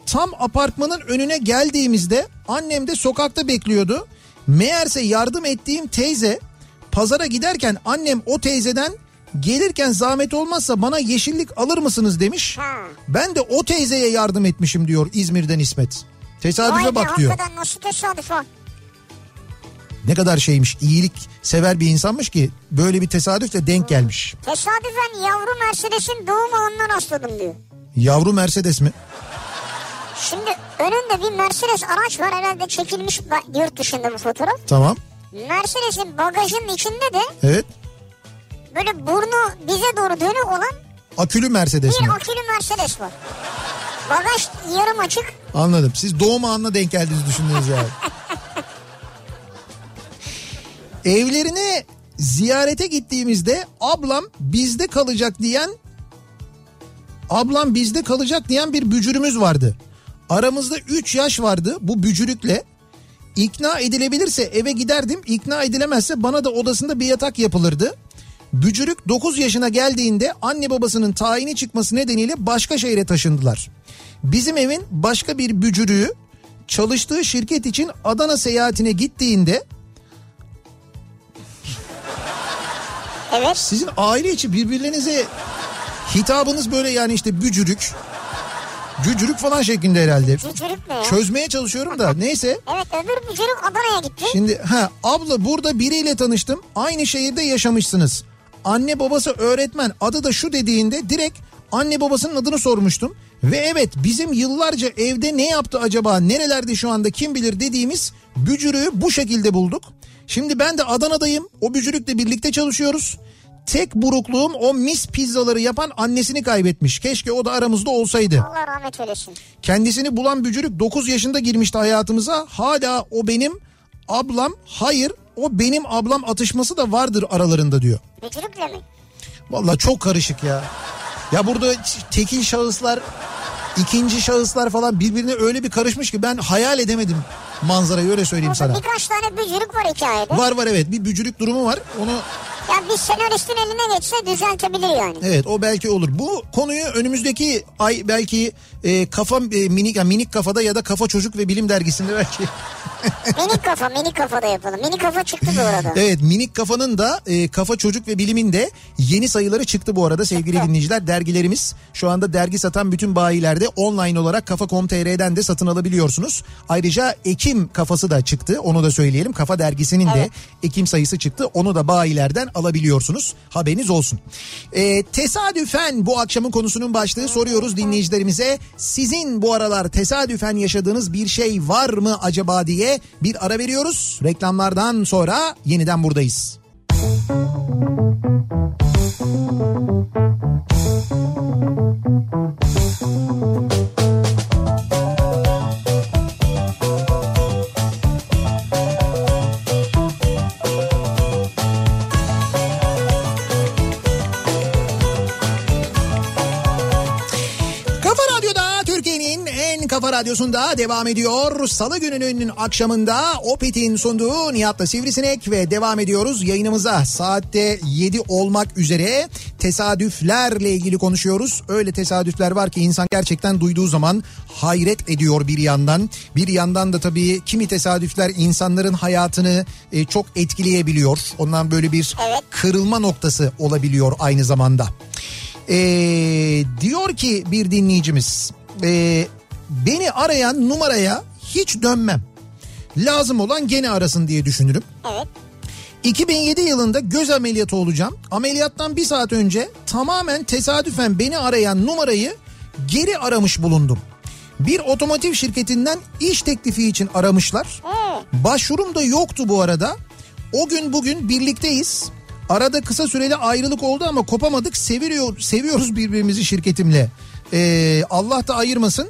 Tam apartmanın önüne geldiğimizde annem de sokakta bekliyordu. Meğerse yardım ettiğim teyze pazara giderken annem o teyzeden gelirken zahmet olmazsa bana yeşillik alır mısınız demiş. Ben de o teyzeye yardım etmişim diyor İzmir'den İsmet. Tesadüfe Vay be bak diyor. hakikaten nasıl tesadüf o? Ne kadar şeymiş iyilik sever bir insanmış ki böyle bir tesadüfle denk gelmiş. Tesadüfen yavru Mercedes'in doğum anına rastladım diyor. Yavru Mercedes mi? Şimdi önünde bir Mercedes araç var herhalde çekilmiş yurt dışında bu fotoğraf. Tamam. Mercedes'in bagajının içinde de Evet. Böyle burnu bize doğru dönük olan Akülü Mercedes bir mi? akülü Mercedes var. Bagaj yarım açık. Anladım. Siz doğum anına denk geldiğinizi düşündünüz yani. Evlerine ziyarete gittiğimizde ablam bizde kalacak diyen ablam bizde kalacak diyen bir bücürümüz vardı. Aramızda 3 yaş vardı bu bücürükle. İkna edilebilirse eve giderdim. İkna edilemezse bana da odasında bir yatak yapılırdı. Bücürük 9 yaşına geldiğinde anne babasının tayini çıkması nedeniyle başka şehre taşındılar. Bizim evin başka bir bücürüğü çalıştığı şirket için Adana seyahatine gittiğinde Evet. sizin aile içi birbirlerinize hitabınız böyle yani işte bücürük, cücürük falan şeklinde herhalde. Bücürük ne? Çözmeye çalışıyorum da neyse. Evet öbür bücürük Adana'ya gitti. Şimdi ha abla burada biriyle tanıştım. Aynı şehirde yaşamışsınız. Anne babası öğretmen adı da şu dediğinde direkt anne babasının adını sormuştum. Ve evet bizim yıllarca evde ne yaptı acaba nerelerde şu anda kim bilir dediğimiz bücürüğü bu şekilde bulduk. Şimdi ben de Adana'dayım o bücürükle birlikte çalışıyoruz. Tek burukluğum o mis pizzaları yapan annesini kaybetmiş. Keşke o da aramızda olsaydı. Allah rahmet eylesin. Kendisini bulan bücürük 9 yaşında girmişti hayatımıza. Hala o benim ablam hayır o benim ablam atışması da vardır aralarında diyor. Bücürükle mi? Vallahi çok karışık ya. Ya burada tekil şahıslar ikinci şahıslar falan birbirine öyle bir karışmış ki ben hayal edemedim manzarayı öyle söyleyeyim Orada sana. birkaç tane bücürük var hikayede. Var var evet bir bücürük durumu var. Onu Ya bir senaristin eline geçse düzeltebilir yani. Evet o belki olur. Bu konuyu önümüzdeki ay belki e, kafa e, minik yani minik kafada ya da kafa çocuk ve bilim dergisinde belki minik kafa minik kafada yapalım. Minik kafa çıktı bu arada. Evet minik kafanın da e, kafa çocuk ve bilimin de yeni sayıları çıktı bu arada sevgili dinleyiciler. Dergilerimiz şu anda dergi satan bütün bayilerde online olarak kafa.com.tr'den de satın alabiliyorsunuz. Ayrıca Ekim kafası da çıktı onu da söyleyelim. Kafa dergisinin de Evet. Ekim sayısı çıktı onu da bayilerden alabiliyorsunuz. Haberiniz olsun. E, tesadüfen bu akşamın konusunun başlığı soruyoruz dinleyicilerimize. Sizin bu aralar tesadüfen yaşadığınız bir şey var mı acaba diye bir ara veriyoruz. Reklamlardan sonra yeniden buradayız. Kafa radyosunda devam ediyor. Salı gününün akşamında Opet'in sunduğu Nihat'la Sivrisinek ve devam ediyoruz yayınımıza. Saatte 7 olmak üzere tesadüflerle ilgili konuşuyoruz. Öyle tesadüfler var ki insan gerçekten duyduğu zaman hayret ediyor bir yandan. Bir yandan da tabii kimi tesadüfler insanların hayatını e, çok etkileyebiliyor. Ondan böyle bir kırılma noktası olabiliyor aynı zamanda. Ee, diyor ki bir dinleyicimiz ee, beni arayan numaraya hiç dönmem. Lazım olan gene arasın diye düşünürüm. Evet. 2007 yılında göz ameliyatı olacağım. Ameliyattan bir saat önce tamamen tesadüfen beni arayan numarayı geri aramış bulundum. Bir otomotiv şirketinden iş teklifi için aramışlar. Başvurum da yoktu bu arada. O gün bugün birlikteyiz. Arada kısa süreli ayrılık oldu ama kopamadık. Seviyor, seviyoruz birbirimizi şirketimle. Ee, Allah da ayırmasın.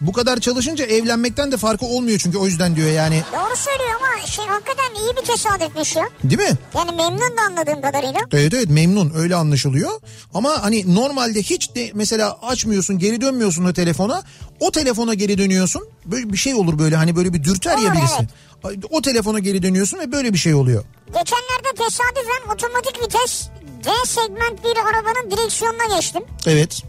Bu kadar çalışınca evlenmekten de farkı olmuyor çünkü o yüzden diyor yani. doğru söylüyor ama şey hakikaten iyi bir tesadüfmüş ya. Değil mi? Yani memnun da anladığım kadarıyla. Evet evet memnun öyle anlaşılıyor. Ama hani normalde hiç de mesela açmıyorsun geri dönmüyorsun o telefona. O telefona geri dönüyorsun. Böyle bir şey olur böyle hani böyle bir dürter ya Olur, birisi. O telefona geri dönüyorsun ve böyle bir şey oluyor. Geçenlerde tesadüfen otomatik vites D segment bir arabanın direksiyonuna geçtim. Evet.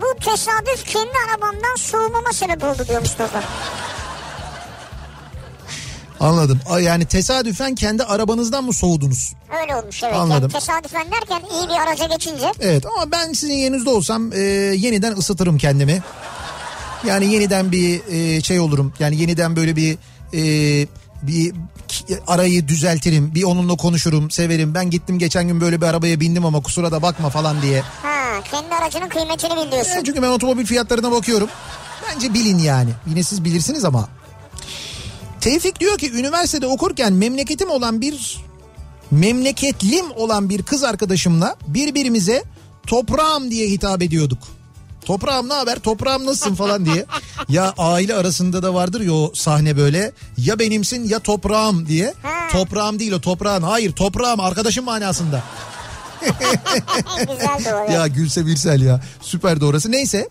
Bu tesadüf kendi arabamdan soğumama sebep oldu diyor Mustafa. Anladım. Yani tesadüfen kendi arabanızdan mı soğudunuz? Öyle olmuş evet. Anladım. Yani tesadüfen derken iyi bir araca geçince. Evet ama ben sizin yerinizde olsam e, yeniden ısıtırım kendimi. Yani yeniden bir e, şey olurum. Yani yeniden böyle bir e, bir arayı düzeltirim. Bir onunla konuşurum, severim. Ben gittim geçen gün böyle bir arabaya bindim ama kusura da bakma falan diye. Ha kendi aracının kıymetini bil diyorsun. E, çünkü ben otomobil fiyatlarına bakıyorum. Bence bilin yani. Yine siz bilirsiniz ama. Tevfik diyor ki üniversitede okurken memleketim olan bir memleketlim olan bir kız arkadaşımla birbirimize toprağım diye hitap ediyorduk. Toprağım ne haber toprağım nasılsın falan diye. Ya aile arasında da vardır ya o sahne böyle ya benimsin ya toprağım diye. Ha. Toprağım değil o toprağın hayır toprağım arkadaşım manasında. Güzel. Ya Gülse Birsel ya süperdi orası. Neyse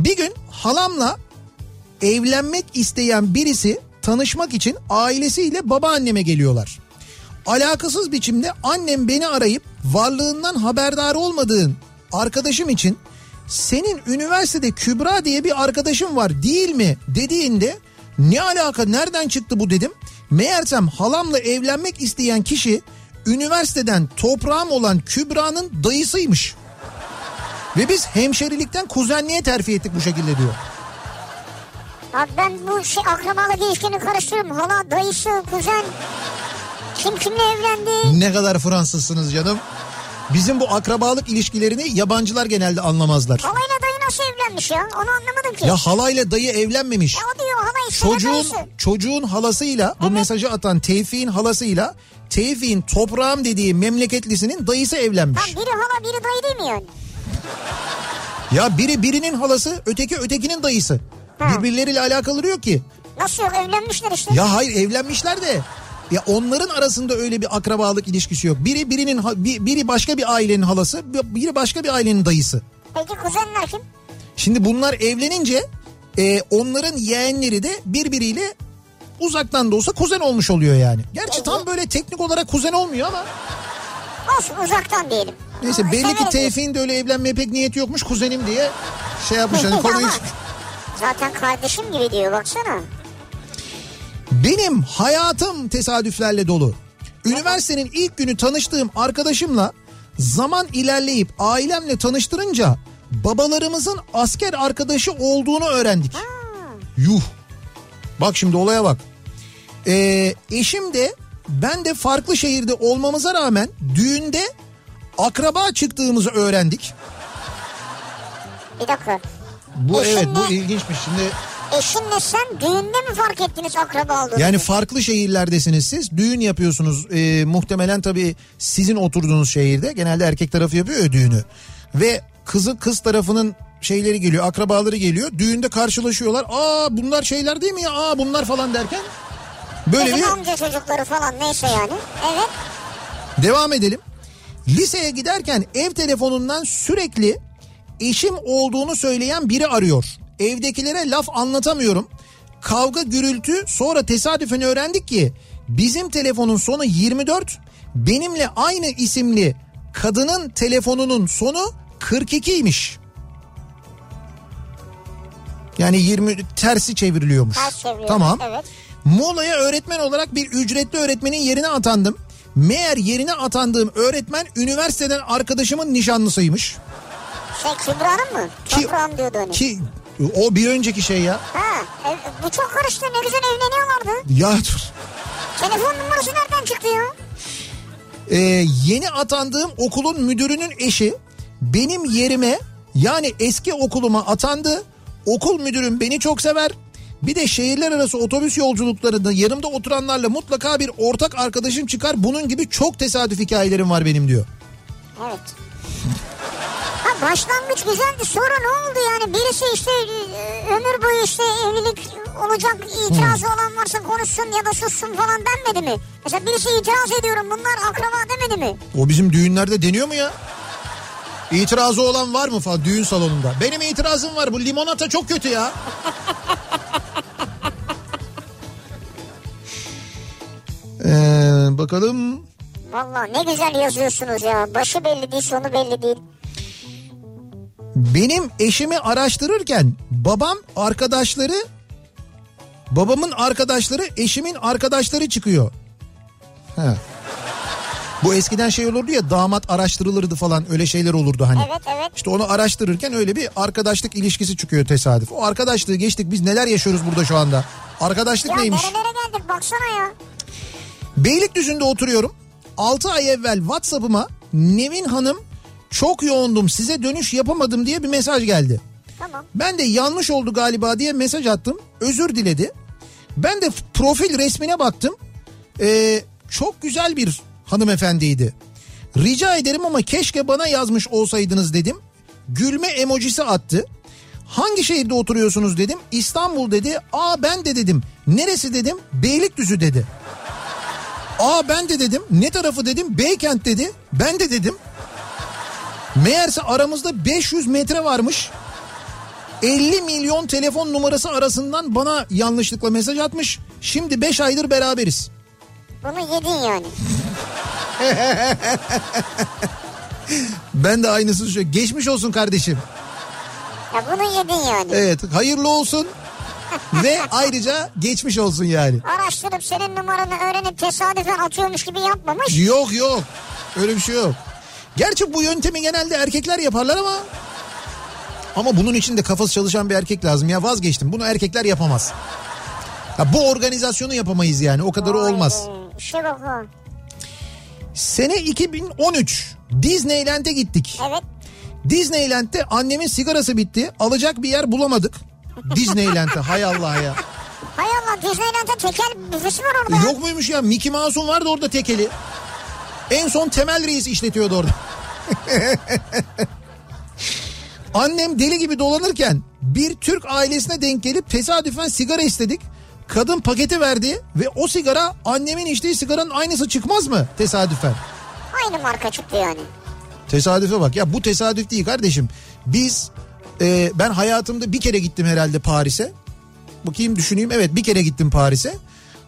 bir gün halamla evlenmek isteyen birisi tanışmak için ailesiyle babaanneme geliyorlar. Alakasız biçimde annem beni arayıp varlığından haberdar olmadığın arkadaşım için senin üniversitede Kübra diye bir arkadaşım var değil mi dediğinde ne alaka nereden çıktı bu dedim. Meğersem halamla evlenmek isteyen kişi üniversiteden toprağım olan Kübra'nın dayısıymış. Ve biz hemşerilikten kuzenliğe terfi ettik bu şekilde diyor. Abi ben bu şey akrabalık ilişkini karıştırıyorum. Hala, dayısı, kuzen. Kim kimle evlendi? Ne kadar Fransızsınız canım. Bizim bu akrabalık ilişkilerini yabancılar genelde anlamazlar. Halayla dayı nasıl evlenmiş ya? Onu anlamadım ki. Ya halayla dayı evlenmemiş. Ya o diyor işte Çocuğun çocuğun halasıyla bu mesajı atan Tevfik'in halasıyla Tevfik'in toprağım dediği memleketlisinin dayısı evlenmiş. Tam biri hala biri dayı değil mi yani? Ya biri birinin halası öteki ötekinin dayısı. Ha. Birbirleriyle alakaları yok ki. Nasıl yok evlenmişler işte. Ya hayır evlenmişler de ya onların arasında öyle bir akrabalık ilişkisi yok. Biri birinin ha- bi- biri başka bir ailenin halası, biri başka bir ailenin dayısı. Peki kuzenler kim? Şimdi bunlar evlenince e, onların yeğenleri de birbiriyle uzaktan da olsa kuzen olmuş oluyor yani. Gerçi tam böyle teknik olarak kuzen olmuyor ama Olsun uzaktan diyelim. neyse Ama belli ki. Tevfik'in de öyle evlenmeye pek niyeti yokmuş kuzenim diye şey yapmış hani konuyu. Zaten kardeşim gibi diyor baksana. Benim hayatım tesadüflerle dolu. Üniversitenin ilk günü tanıştığım arkadaşımla zaman ilerleyip ailemle tanıştırınca babalarımızın asker arkadaşı olduğunu öğrendik. Yuh. Bak şimdi olaya bak. Ee, eşim de ben de farklı şehirde olmamıza rağmen düğünde akraba çıktığımızı öğrendik. Bir dakika. Bu Eşinle- evet bu ilginçmiş. Şimdi Eşinle sen düğünde mi fark ettiniz akraba olduğunu? Yani farklı şehirlerdesiniz siz. Düğün yapıyorsunuz. Ee, muhtemelen tabii sizin oturduğunuz şehirde. Genelde erkek tarafı yapıyor ya düğünü. Ve kızı kız tarafının şeyleri geliyor, akrabaları geliyor. Düğünde karşılaşıyorlar. Aa bunlar şeyler değil mi ya? Aa bunlar falan derken böyle Bizim bir amca çocukları falan neyse yani. Evet. devam edelim. Liseye giderken ev telefonundan sürekli eşim olduğunu söyleyen biri arıyor. Evdekilere laf anlatamıyorum. Kavga gürültü sonra tesadüfen öğrendik ki bizim telefonun sonu 24 benimle aynı isimli kadının telefonunun sonu 42'ymiş. Yani 20 tersi çevriliyormuş. Ters çeviriyor, Tamam. evet. Muğla'ya öğretmen olarak bir ücretli öğretmenin yerine atandım. Meğer yerine atandığım öğretmen üniversiteden arkadaşımın nişanlısıymış. Şey Kübra'nın mı? Ki- Toprağım diyordu hani. Ki o bir önceki şey ya. Ha, ev- bu çok karıştı ne güzel evleniyorlardı. Ya dur. Telefon numarası nereden çıktı ya? Ee, yeni atandığım okulun müdürünün eşi benim yerime yani eski okuluma atandı. Okul müdürüm beni çok sever. Bir de şehirler arası otobüs yolculuklarında yanımda oturanlarla mutlaka bir ortak arkadaşım çıkar. Bunun gibi çok tesadüf hikayelerim var benim diyor. Evet. Ha başlangıç güzeldi sonra ne oldu yani birisi işte e, ömür boyu işte evlilik olacak itirazı olan varsa konuşsun ya da sussun falan denmedi mi? Mesela birisi itiraz ediyorum bunlar akraba demedi mi? O bizim düğünlerde deniyor mu ya? İtirazı olan var mı falan düğün salonunda? Benim itirazım var bu limonata çok kötü ya. Ee, bakalım. Valla ne güzel yazıyorsunuz ya başı belli değil sonu belli değil. Benim eşimi araştırırken babam arkadaşları babamın arkadaşları eşimin arkadaşları çıkıyor. He. Bu eskiden şey olurdu ya damat araştırılırdı falan öyle şeyler olurdu hani. Evet evet. İşte onu araştırırken öyle bir arkadaşlık ilişkisi çıkıyor tesadüf. O arkadaşlığı geçtik biz neler yaşıyoruz burada şu anda. Arkadaşlık Ya neymiş? nerelere geldik baksana ya. Beylikdüzü'nde oturuyorum. 6 ay evvel WhatsApp'ıma Nevin Hanım çok yoğundum size dönüş yapamadım diye bir mesaj geldi. Tamam. Ben de yanlış oldu galiba diye mesaj attım. Özür diledi. Ben de profil resmine baktım. Ee, çok güzel bir hanımefendiydi. Rica ederim ama keşke bana yazmış olsaydınız dedim. Gülme emojisi attı. Hangi şehirde oturuyorsunuz dedim. İstanbul dedi. Aa ben de dedim. Neresi dedim. Beylikdüzü dedi. Aa ben de dedim. Ne tarafı dedim. Beykent dedi. Ben de dedim. Meğerse aramızda 500 metre varmış. 50 milyon telefon numarası arasından bana yanlışlıkla mesaj atmış. Şimdi 5 aydır beraberiz. Bunu yedin yani. Ben de aynısını söylüyorum. Geçmiş olsun kardeşim. Ya bunu yedin yani. Evet hayırlı olsun. Ve ayrıca geçmiş olsun yani. Araştırıp senin numaranı öğrenip tesadüfen atıyormuş gibi yapmamış. Yok yok. Öyle bir şey yok. Gerçi bu yöntemi genelde erkekler yaparlar ama... Ama bunun için de kafası çalışan bir erkek lazım. Ya vazgeçtim. Bunu erkekler yapamaz. Ya bu organizasyonu yapamayız yani. O kadarı olmaz. Vay, Sene 2013 Disneyland'e gittik. Evet. Disneyland'de annemin sigarası bitti. Alacak bir yer bulamadık. Disneyland'e hay Allah ya. Hay Allah Disneyland'de tekel büfesi var orada. Yok muymuş ya Mickey Mouse'un vardı orada tekeli. En son Temel Reis işletiyordu orada. Annem deli gibi dolanırken bir Türk ailesine denk gelip tesadüfen sigara istedik. Kadın paketi verdi ve o sigara annemin içtiği sigaranın aynısı çıkmaz mı tesadüfen? Aynı marka çıktı yani. Tesadüfe bak ya bu tesadüf değil kardeşim. Biz e, ben hayatımda bir kere gittim herhalde Paris'e. Bakayım düşüneyim evet bir kere gittim Paris'e.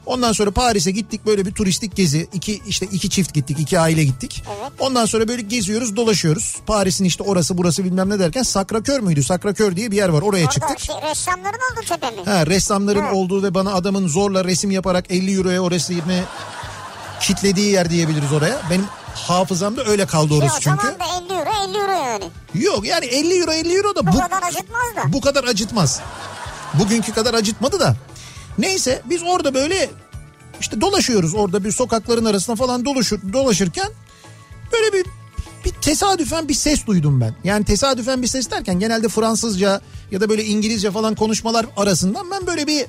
Ondan sonra Paris'e gittik böyle bir turistik gezi. İki işte iki çift gittik, iki aile gittik. Evet. Ondan sonra böyle geziyoruz, dolaşıyoruz. Paris'in işte orası burası bilmem ne derken Sakrakör müydü? Sakrakör diye bir yer var. Oraya Orada çıktık. şey, ressamların olduğu tepe mi? Ha ressamların Evet. olduğu ve bana adamın zorla resim yaparak 50 euroya o resmi kitlediği yer diyebiliriz oraya. Benim hafızamda öyle kaldı E, orası o çünkü. zaman da 50 euro 50 euro yani. Yok yani 50 euro 50 euro da Bu bu, kadar acıtmaz da. bu kadar acıtmaz. Bugünkü kadar acıtmadı da. Neyse biz orada böyle işte dolaşıyoruz orada bir sokakların arasında falan dolaşır, dolaşırken böyle bir bir tesadüfen bir ses duydum ben. Yani tesadüfen bir ses derken genelde Fransızca ya da böyle İngilizce falan konuşmalar arasından ben böyle bir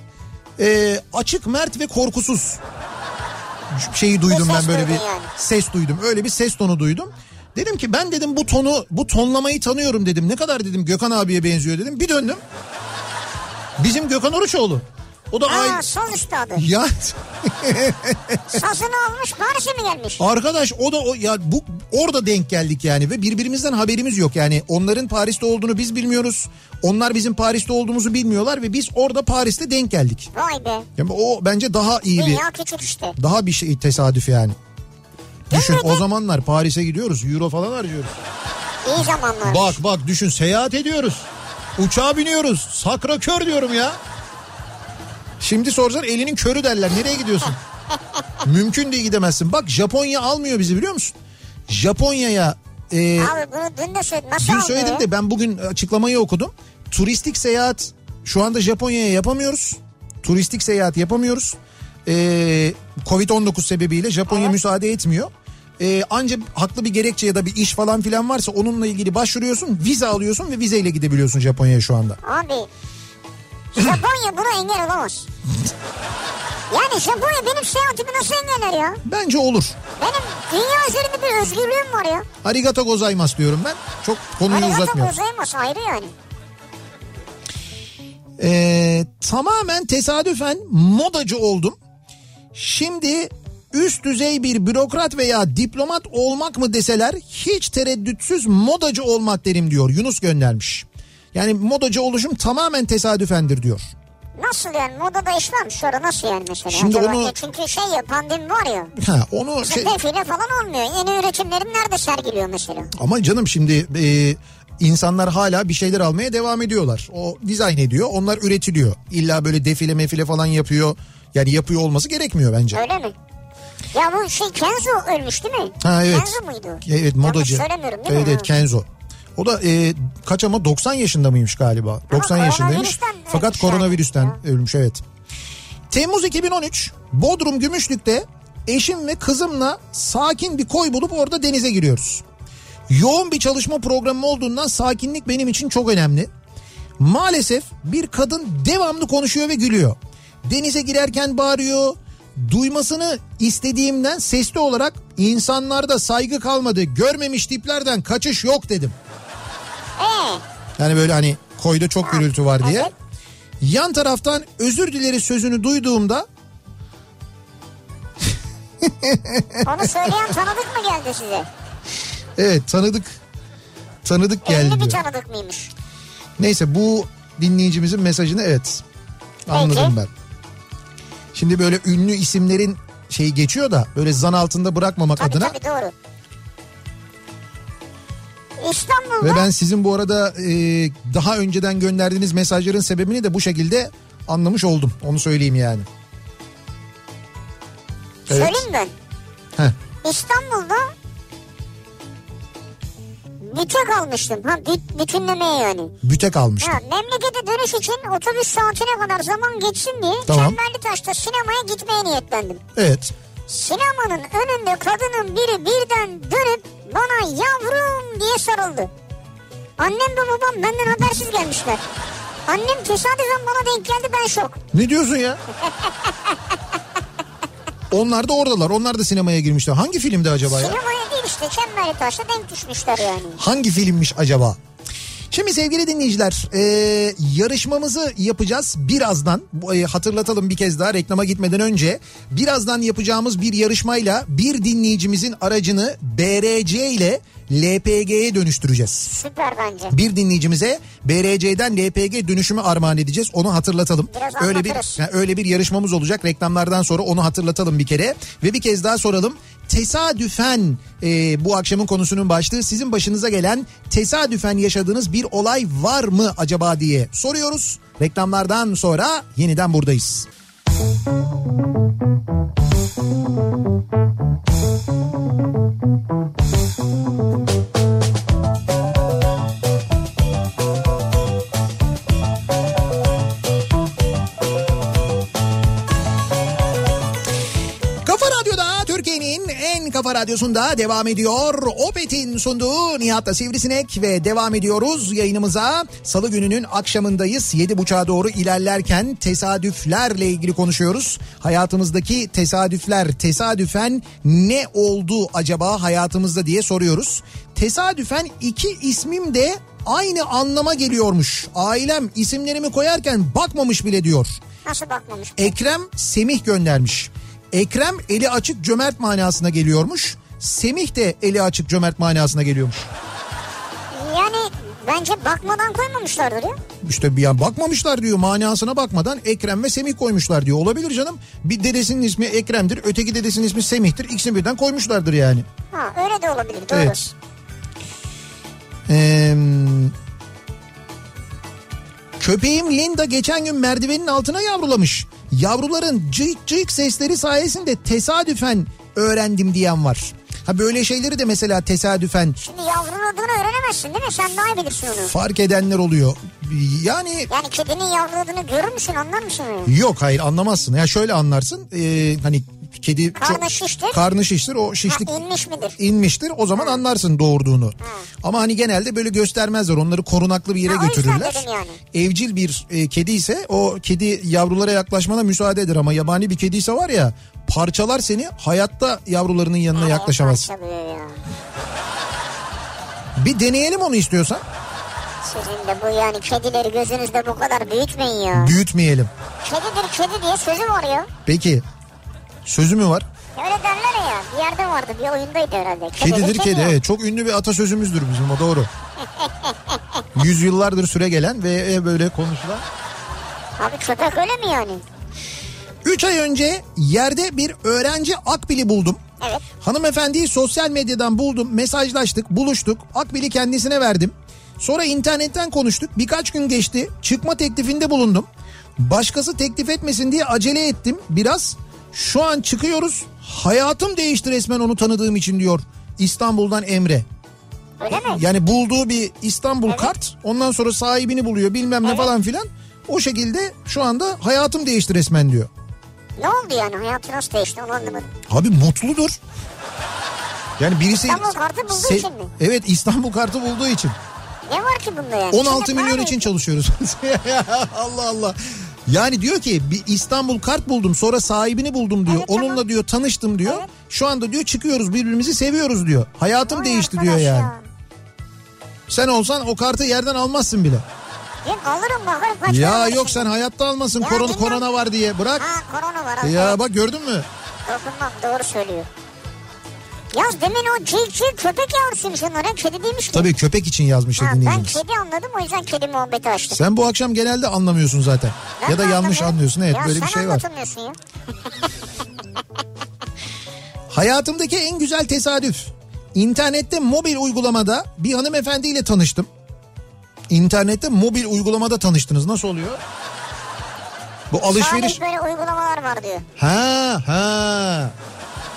e, açık, mert ve korkusuz şeyi duydum ben böyle bir ses duydum. Öyle bir ses tonu duydum. Dedim ki ben dedim bu tonu, bu tonlamayı tanıyorum dedim. Ne kadar dedim Gökhan abiye benziyor dedim. Bir döndüm. Bizim Gökhan Oruçoğlu. O da aynı. Aa saz üstadı. Ya Sazını almış Paris'e mi gelmiş? arkadaş o da o ya bu orada denk geldik yani ve birbirimizden haberimiz yok yani onların Paris'te olduğunu biz bilmiyoruz. Onlar bizim Paris'te olduğumuzu bilmiyorlar ve biz orada Paris'te denk geldik. Vay be. Yani o bence daha iyi bir Dünya küçük işte. daha bir şey tesadüf yani. Düşün o zamanlar Paris'e gidiyoruz euro falan harcıyoruz. İyi zamanlar. Bak bak düşün seyahat ediyoruz. Uçağa biniyoruz. Sakrakör diyorum ya. Şimdi sorsan elinin körü derler. Nereye gidiyorsun? Mümkün değil gidemezsin. Bak Japonya almıyor bizi biliyor musun? Japonya'ya e, Abi bunu dün de söyledim. Nasıl dün söyledim ya? de ben bugün açıklamayı okudum. Turistik seyahat şu anda Japonya'ya yapamıyoruz. Turistik seyahat yapamıyoruz. E, Covid-19 sebebiyle Japonya Evet. müsaade etmiyor. E, ancak haklı bir gerekçe ya da bir iş falan filan varsa onunla ilgili başvuruyorsun, vize alıyorsun ve vizeyle gidebiliyorsun Japonya'ya şu anda. Abi Japonya buna engel olamaz. Yani Japonya benim seyahatimi nasıl engeller ya? Bence olur. Benim dünya üzerinde bir özgürlüğüm var ya. Arigato gozaimasu diyorum ben. Çok konuyu Arigato uzatmıyorum. gozaimasu ayrı yani. Ee, tamamen tesadüfen modacı oldum. Şimdi üst düzey bir bürokrat veya diplomat olmak mı deseler hiç tereddütsüz modacı olmak derim diyor Yunus göndermiş. Yani modacı oluşum tamamen tesadüfendir diyor. Nasıl yani modada iş varmış sonra nasıl yani mesela? Şimdi Acaba onu- ne? Çünkü şey ya pandemi var ya. Ha, onu şey, defile falan olmuyor. Yeni üretimlerin nerede sergiliyor mesela? ama canım şimdi e, insanlar hala bir şeyler almaya devam ediyorlar. O dizayn ediyor onlar üretiliyor. İlla böyle defile mefile falan yapıyor. Yani yapıyor olması gerekmiyor bence. Öyle mi? Ya bu şey Kenzo ölmüş değil mi? Ha evet. Kenzo muydu? Evet modacı. Yanlış söylemiyorum değil evet, mi? Evet Kenzo. O da e, kaç ama 90 yaşında mıymış galiba? 90 yaşındaymış. koronavirüsten Fakat koronavirüsten yani. ölmüş evet. Temmuz 2013 Bodrum Gümüşlük'te eşim ve kızımla sakin bir koy bulup orada denize giriyoruz. Yoğun bir çalışma programı olduğundan sakinlik benim için çok önemli. Maalesef bir kadın devamlı konuşuyor ve gülüyor. Denize girerken bağırıyor. Duymasını istediğimden sesli olarak insanlarda saygı kalmadı. Görmemiş tiplerden kaçış yok dedim. Ee, Yani böyle hani koyda çok gürültü var diye. Evet. Yan taraftan özür dileri sözünü duyduğumda Onu söyleyen tanıdık mı geldi size? evet tanıdık tanıdık geldi Ünlü bir tanıdık mıymış? Neyse bu dinleyicimizin mesajını evet anladım Peki. ben. Şimdi böyle ünlü isimlerin şey geçiyor da böyle zan altında bırakmamak Tabii adına. tabii doğru. İstanbul'da Ve ben sizin bu arada e, daha önceden gönderdiğiniz mesajların sebebini de bu şekilde anlamış oldum. Onu söyleyeyim yani. Evet. söyleyeyim ben. Heh. İstanbul'da büte kalmıştım. Ha büt, bütünlemeye yani. Büte kalmıştı. Ha, memlekete dönüş için otobüs saatine kadar zaman geçsin diye Tamam. Çemberlitaş'ta sinemaya gitmeye niyetlendim. Evet. Sinemanın önünde kadının biri birden dönüp bana yavrum diye sarıldı. Annem ve babam benden habersiz gelmişler. Annem tesadüfen bana denk geldi ben şok. Ne diyorsun ya? Onlar da oradalar. Onlar da sinemaya girmişler. Hangi filmdi acaba ya? Sinemaya değil işte Çemberlitaş'ta denk düşmüşler yani. Hangi filmmiş acaba? Şimdi sevgili dinleyiciler e, yarışmamızı yapacağız birazdan. E, hatırlatalım bir kez daha reklama gitmeden önce. Birazdan yapacağımız bir yarışmayla bir dinleyicimizin aracını BRC ile LPG'ye dönüştüreceğiz. Süper bence. Bir dinleyicimize BRC'den LPG dönüşümü armağan edeceğiz. Onu hatırlatalım. Biraz öyle bir yani öyle bir yarışmamız olacak. Reklamlardan sonra onu hatırlatalım bir kere ve bir kez daha soralım. Tesadüfen e, bu akşamın konusunun başlığı sizin başınıza gelen tesadüfen yaşadığınız bir olay var mı acaba diye soruyoruz. Reklamlardan sonra yeniden buradayız. Thank you. Kafa radyosunda devam ediyor. Opet'in sunduğu Nihat'la Sivrisinek ve devam ediyoruz yayınımıza. Salı gününün akşamındayız. 7.30'a doğru ilerlerken tesadüflerle ilgili konuşuyoruz. Hayatımızdaki tesadüfler tesadüfen ne oldu acaba hayatımızda diye soruyoruz. Tesadüfen iki ismim de aynı anlama geliyormuş. Ailem isimlerimi koyarken bakmamış bile diyor. Nasıl bakmamış? Ekrem Semih göndermiş. Ekrem eli açık cömert manasına geliyormuş. Semih de eli açık cömert manasına geliyormuş. Yani bence bakmadan koymamışlardır ya. İşte bir an bakmamışlar diyor manasına bakmadan Ekrem ve Semih koymuşlar diyor. Olabilir canım. Bir dedesinin ismi Ekrem'dir öteki dedesinin ismi Semih'tir. İkisini birden koymuşlardır yani. Ha öyle de olabilir doğru. Evet. Ee, köpeğim Linda geçen gün merdivenin altına yavrulamış. Yavruların cıyık cıyık sesleri sayesinde tesadüfen öğrendim diyen var. Ha böyle şeyleri de mesela tesadüfen Şimdi yavrunun adını öğrenemezsin değil mi? Sen daha iyi bilirsin onu. fark edenler oluyor. Yani Yani kedinin yavruladığını görür müsün anlar mısın onu? yok hayır anlamazsın. Ya şöyle anlarsın. ee, hani kedi Karnı şiştir. karnı şiştir o şişlik Ha, inmiş midir? inmiştir o zaman anlarsın doğurduğunu. Ama hani genelde böyle göstermezler onları korunaklı bir yere Ha, götürürler. yani. Evcil bir e, kedi ise o kedi yavrulara yaklaşmana müsaade eder ama yabani bir kedi ise var ya parçalar seni hayatta yavrularının yanına yaklaşamaz. Parçalıyor ya. Bir deneyelim onu istiyorsan. Sizin de bu yani kedileri gözünüzde bu kadar büyütmeyin ya. Büyütmeyelim. Kedidir kedi diye sözü var ya. Peki sözü mü var? Öyle derler ya. Bir yerde vardı bir oyundaydı herhalde. Kedidir kedi. ya. Evet, çok ünlü bir atasözümüzdür bizim o doğru. Yüzyıllardır süre gelen ve e, böyle konuşulan. Abi köpek öyle mi yani? 3 ay önce yerde bir öğrenci akbili buldum. Evet. Hanımefendiyi sosyal medyadan buldum, mesajlaştık, buluştuk. Akbili kendisine verdim. Sonra internetten konuştuk. Birkaç gün geçti. Çıkma teklifinde bulundum. Başkası teklif etmesin diye acele ettim biraz. Şu an çıkıyoruz. Hayatım değişti resmen onu tanıdığım için diyor. İstanbul'dan Emre. Öyle mi? Yani bulduğu bir İstanbul kart. Ondan sonra sahibini buluyor bilmem ne Evet. falan filan. O şekilde şu anda hayatım değişti resmen diyor. Ne oldu yani hayatı nasıl değişti onu anlamadım. Abi mutludur. Yani birisi... İstanbul kartı bulduğu Se- için mi? Evet İstanbul kartı bulduğu için. Ne var ki bunda yani? 16 İçinde milyon için çalışıyoruz. Allah Allah. Yani diyor ki bir İstanbul kart buldum sonra sahibini buldum diyor. Evet, tamam. Onunla diyor tanıştım diyor. Evet. Şu anda diyor çıkıyoruz birbirimizi seviyoruz diyor. Hayatım Vay değişti diyor yani. ya. Sen olsan o kartı yerden almazsın bile. Ben alırım bakarım kaç Ya yok sen hayatta almasın Ya korona, korona var diye bırak. Ha korona var. Ya evet. bak gördün mü? Dokunmam doğru söylüyor. Yaz demin o cil cil köpek yavrusuymuş onlar. ha, Kedi değilmiş ki. Tabii köpek için yazmış Ha, ben dinleyicimiz. kedi anladım o yüzden kedi muhabbeti açtım. Sen bu akşam genelde anlamıyorsun zaten. Ben ya da yanlış anlamıyorum. anlıyorsun. Evet ya böyle bir sen şey var. anlatamıyorsun ya. Hayatımdaki en güzel tesadüf. İnternette mobil uygulamada bir hanımefendiyle tanıştım. İnternette mobil uygulamada tanıştınız. Nasıl oluyor? Bu alışveriş... Salih böyle uygulamalar var diyor. Ha ha.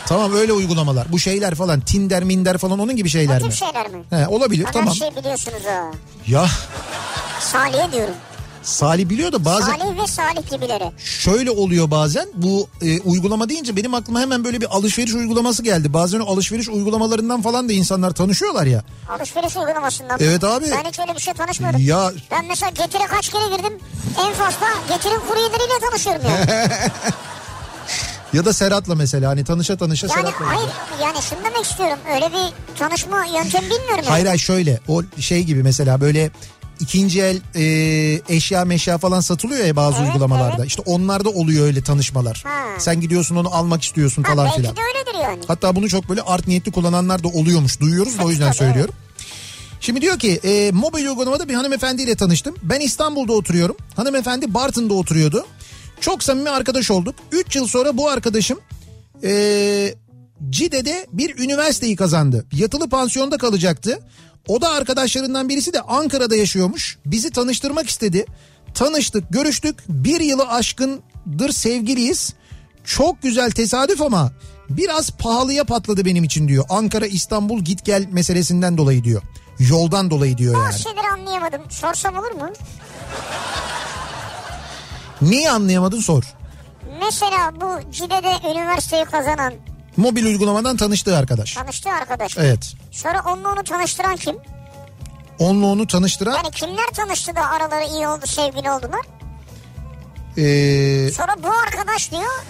Tamam öyle uygulamalar. Bu şeyler falan Tinder, Minder falan onun gibi O şeyler tip mi? şeyler mi? He, olabilir Bana tamam. her şey biliyorsunuz ha. Ya Salih'e diyorum. Salih biliyor da bazen Salih ve Salih gibileri. şöyle oluyor bazen. Bu e, uygulama deyince benim aklıma hemen böyle bir alışveriş uygulaması geldi. Bazen o alışveriş uygulamalarından falan da insanlar tanışıyorlar ya. Alışveriş uygulamasından. Evet abi. Ben hiç öyle bir şey tanışmıyorum. Ya Ben mesela Getir'e kaç kere girdim. En fazla Getir'in kuryeleriyle tanışıyorum yani. ya da Serhat'la mesela hani tanışa tanışa yani Serhat'la. hayır yani şunu demek istiyorum. Öyle bir tanışma yöntemi bilmiyorum. yani. Hayır hayır şöyle o şey gibi mesela böyle ikinci el e, eşya meşya falan satılıyor ya bazı Evet, uygulamalarda. evet. İşte onlarda oluyor öyle tanışmalar. Ha. Sen gidiyorsun onu almak istiyorsun Ha, falan belki filan. de öyledir yani. Hatta bunu çok böyle art niyetli kullananlar da oluyormuş. Duyuyoruz da o yüzden söylüyorum. Şimdi diyor ki e, mobil uygulamada bir hanımefendiyle tanıştım. Ben İstanbul'da oturuyorum. Hanımefendi Bartın'da oturuyordu. Çok samimi arkadaş olduk. 3 yıl sonra bu arkadaşım e, Cide'de bir üniversiteyi kazandı. Yatılı pansiyonda kalacaktı. O da arkadaşlarından birisi de Ankara'da yaşıyormuş. Bizi tanıştırmak istedi. Tanıştık, görüştük. Bir yılı aşkındır sevgiliyiz. Çok güzel tesadüf ama biraz pahalıya patladı benim için diyor. Ankara İstanbul git gel meselesinden dolayı diyor. Yoldan dolayı diyor yani. Bazı şeyleri anlayamadım. Sorsam olur mu? Neyi anlayamadın sor. Mesela bu Cide'de üniversiteyi kazanan Mobil uygulamadan tanıştığı arkadaş. tanıştığı arkadaş. Evet. Sonra onunla onu tanıştıran kim? Onunla onu tanıştıran Yani kimler tanıştı da araları iyi oldu, sevgili oldular? eee, Sonra bu arkadaş diyor.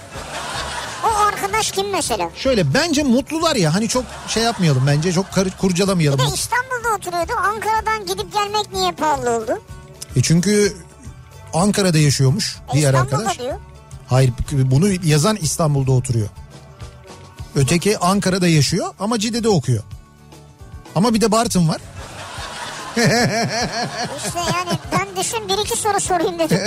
O arkadaş kim mesela? şöyle bence mutlular ya hani çok şey yapmayalım bence çok kar- Bir kurcalamayalım. de İstanbul'da oturuyordu. Ankara'dan gidip gelmek niye pahalı oldu? E çünkü Ankara'da yaşıyormuş E diğer İstanbul'da arkadaş. diyor. Hayır bunu yazan İstanbul'da oturuyor. Öteki Ankara'da yaşıyor ama Cide'de okuyor. Ama bir de Bartın var. İşte yani ben düşün bir iki soru sorayım dedim.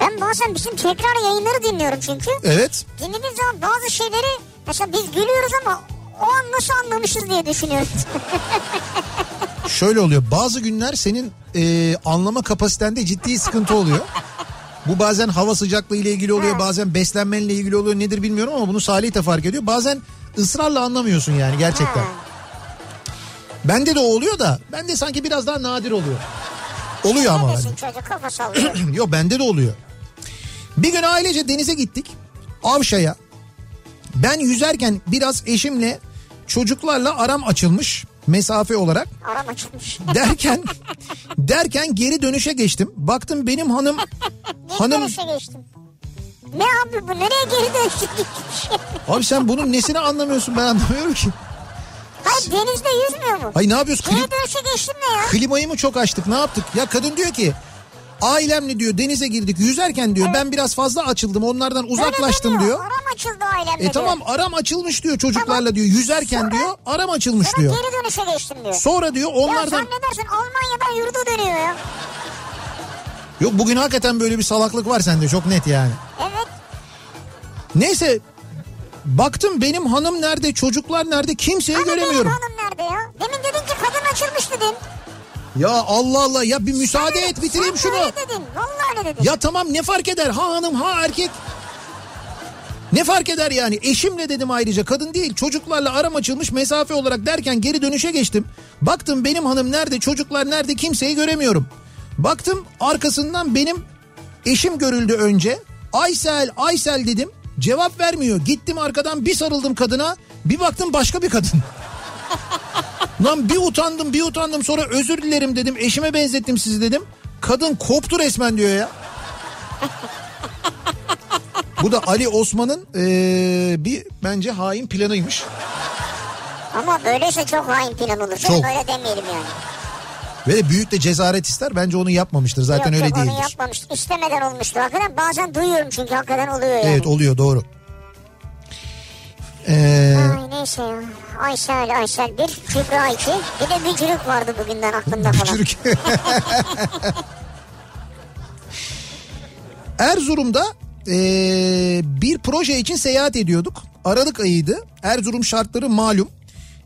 ben bazen bizim tekrar yayınları dinliyorum çünkü. Evet. Dinlediğim zaman bazı şeyleri mesela biz gülüyoruz ama o an nasıl anlamışız diye düşünüyorum. Şöyle oluyor. Bazı günler senin e, anlama kapasitende ciddi sıkıntı oluyor. Bu bazen hava sıcaklığı ile ilgili oluyor, bazen beslenmenle ilgili oluyor. Nedir bilmiyorum ama bunu Salih de fark ediyor. Bazen ısrarla anlamıyorsun yani gerçekten. Bende de o oluyor da bende sanki biraz daha nadir oluyor. Oluyor ama sallıyor. Yok bende de oluyor. Bir gün ailece denize gittik. Avşa'ya. Ben yüzerken biraz eşimle çocuklarla aram açılmış mesafe olarak. Aram açılmış. Derken derken geri dönüşe geçtim. Baktım benim hanım Geri hanım dönüşe geçtim. Ne abi bu nereye geri dönüştük? abi sen bunun nesini anlamıyorsun ben anlamıyorum ki. Hayır denizde yüzmüyor mu? Hayır ne yapıyoruz? Geri dönüşe geçtim ne ya? klimayı mı çok açtık ne yaptık? Ya kadın diyor ki ailemle diyor denize girdik yüzerken diyor ben biraz fazla açıldım onlardan uzaklaştım Öyle diyor. Aram açıldı ailemle E tamam aram açılmış diyor çocuklarla diyor yüzerken Sonra- diyor aram açılmış diyor. diyor. Sonra geri dönüşe geçtim diyor. Sonra diyor Ya onlardan zannedersin Almanya'dan yurda dönüyor ya. yok bugün hakikaten böyle bir salaklık var sende çok net yani. Evet. Neyse baktım benim hanım nerede çocuklar nerede kimseyi Hani göremiyorum. benim hanım nerede ya? Demin dedin ki kadın açılmış dedin. Ya Allah Allah ya bir müsaade et bitireyim Sen şunu. öyle dedin. Vallahi öyle dedin. Ya tamam ne fark eder ha hanım ha erkek. Ne fark eder yani eşimle dedim ayrıca kadın değil çocuklarla aram açılmış mesafe olarak derken geri dönüşe geçtim. Baktım benim hanım nerede çocuklar nerede kimseyi göremiyorum. Baktım arkasından benim eşim görüldü önce. Aysel Aysel dedim cevap vermiyor. Gittim arkadan bir sarıldım kadına bir baktım başka bir kadın. Lan bir utandım bir utandım sonra özür dilerim dedim eşime benzettim sizi dedim. Kadın koptu resmen diyor ya. Bu da Ali Osman'ın eee, bir bence hain planıymış. Ama böyleyse çok hain plan olur. Çok. Böyle demeyelim yani. Ve de büyük de cesaret ister. Bence onu yapmamıştır. Zaten yok, öyle yok, değildir. onu yapmamıştır. İstemeden olmuştur. Hakikaten bazen duyuyorum çünkü hakikaten oluyor yani. Evet oluyor doğru. Ee, Ay neyse ya. Aysel, Aysel bir, Kübra iki. Bir de bücürük vardı bugünden aklımda falan. Çürük. Erzurum'da eee, bir proje için seyahat ediyorduk. Aralık ayıydı. Erzurum şartları malum.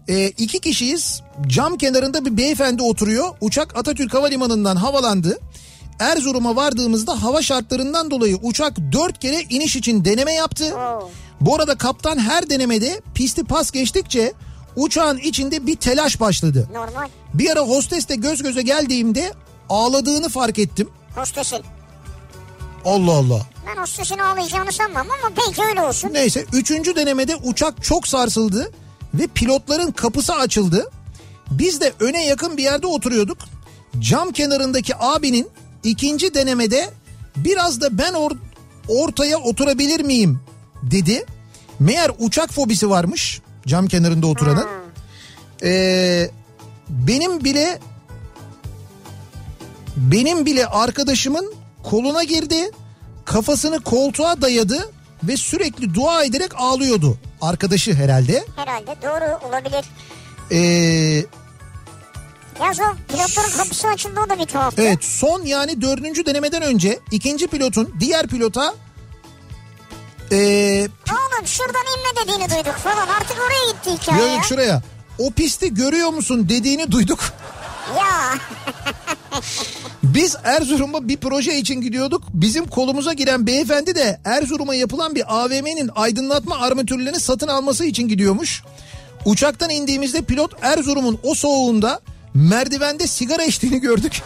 Eee iki kişiyiz. Cam kenarında bir beyefendi oturuyor. Uçak Atatürk Havalimanı'ndan havalandı. Erzurum'a vardığımızda hava şartlarından dolayı uçak dört kere iniş için deneme yaptı. Oo. Bu arada kaptan her denemede pisti pas geçtikçe uçağın içinde bir telaş başladı. Normal. Bir ara hostesle göz göze geldiğimde ağladığını fark ettim. Hostesin. Allah Allah. Ben hostesin ağlayacağını sanmam ama peki öyle olsun. Neyse üçüncü denemede uçak çok sarsıldı ve pilotların kapısı açıldı. Biz de öne yakın bir yerde oturuyorduk. Cam kenarındaki abinin ikinci denemede biraz da ben or- ortaya oturabilir miyim dedi. Meğer uçak fobisi varmış cam kenarında oturanın. Ee, benim bile benim bile arkadaşımın koluna girdi. Kafasını koltuğa dayadı ve sürekli dua ederek ağlıyordu. Arkadaşı herhalde. Herhalde doğru olabilir. Ee, Yaz o pilotların kapısı açıldı o da bir tuhaf. evet son yani dördüncü denemeden önce ikinci pilotun diğer pilota ee, Oğlum şuradan inme dediğini duyduk falan artık oraya gitti hikaye. yok yok şuraya o pisti görüyor musun dediğini duyduk. Ya Biz Erzurum'a bir proje için gidiyorduk. Bizim kolumuza giren beyefendi de Erzurum'a yapılan bir AVM'nin aydınlatma armatürlerini satın alması için gidiyormuş. Uçaktan indiğimizde pilot Erzurum'un o soğuğunda merdivende sigara içtiğini gördük.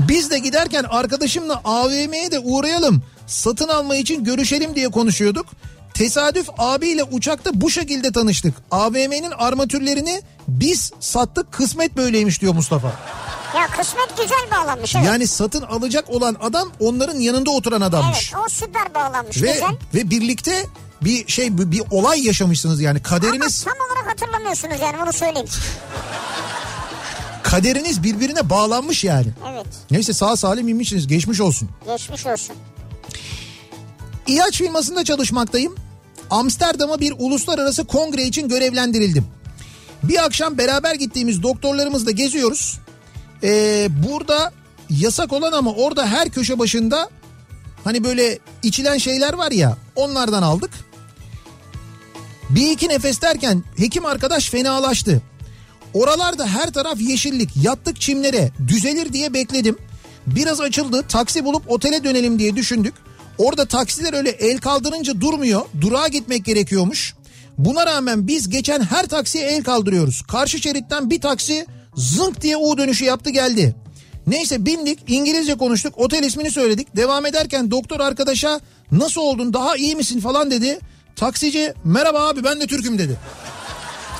Biz de giderken arkadaşımla AVM'ye de uğrayalım. Satın alma için görüşelim diye konuşuyorduk. Tesadüf abiyle uçakta bu şekilde tanıştık. AVM'nin armatürlerini biz sattık kısmet böyleymiş diyor Mustafa. ya kısmet güzel bağlanmış evet. Yani satın alacak olan adam onların yanında oturan adammış. Evet o süper bağlanmış ve güzel. ve birlikte bir şey bir, bir olay yaşamışsınız yani kaderiniz Ama tam olarak hatırlamıyorsunuz yani bunu söyleyeyim. kaderiniz birbirine bağlanmış yani. Evet Neyse sağ salim inmişsiniz geçmiş olsun. geçmiş olsun. İlaç firmasında çalışmaktayım. Amsterdam'a bir uluslararası kongre için görevlendirildim. Bir akşam beraber gittiğimiz doktorlarımızla geziyoruz. Ee, burada yasak olan ama orada her köşe başında hani böyle içilen şeyler var ya onlardan aldık. Bir iki nefes derken hekim arkadaş fenalaştı. Oralarda her taraf yeşillik yattık çimlere düzelir diye bekledim. Biraz açıldı taksi bulup otele dönelim diye düşündük. Orada taksiler öyle el kaldırınca durmuyor durağa gitmek gerekiyormuş. Buna rağmen biz geçen her taksiye el kaldırıyoruz. Karşı şeritten bir taksi zınk diye U dönüşü yaptı geldi. Neyse bindik İngilizce konuştuk otel ismini söyledik. Devam ederken doktor arkadaşa nasıl oldun daha iyi misin falan dedi. Taksici merhaba abi ben de Türk'üm dedi.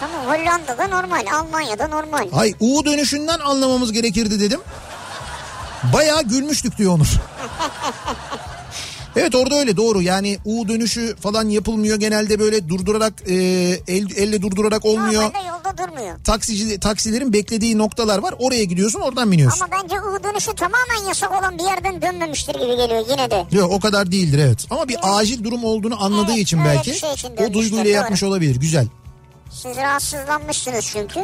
Tamam Hollanda'da normal Almanya'da normal. Ay U dönüşünden anlamamız gerekirdi dedim. Bayağı gülmüştük diyor Onur. Evet orada öyle doğru yani U dönüşü falan yapılmıyor genelde böyle durdurarak e, el, elle durdurarak olmuyor. Normalde yolda durmuyor. Taksici taksilerin beklediği noktalar var oraya gidiyorsun oradan biniyorsun. Ama bence U dönüşü tamamen yasak olan bir yerden dönmemiştir gibi geliyor yine de. Yok o kadar değildir evet ama bir acil durum olduğunu anladığı Evet, için belki şey için o duyguyla doğru. yapmış olabilir güzel. Siz rahatsızlanmışsınız çünkü.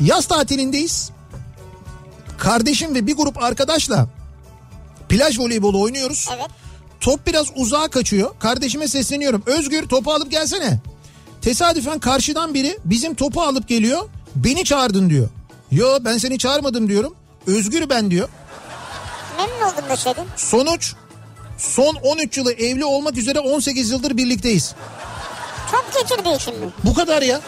Yaz tatilindeyiz. Kardeşim ve bir grup arkadaşla plaj voleybolu oynuyoruz. Evet. Top biraz uzağa kaçıyor. Kardeşime sesleniyorum. Özgür topu alıp gelsene. Tesadüfen karşıdan biri bizim topu alıp geliyor. Beni çağırdın diyor. Yo ben seni çağırmadım diyorum. Özgür ben diyor. Memnun oldum deseydin. Sonuç son 13 yılı evli olmak üzere 18 yıldır birlikteyiz. Top getirdiği için mi? Bu kadar ya.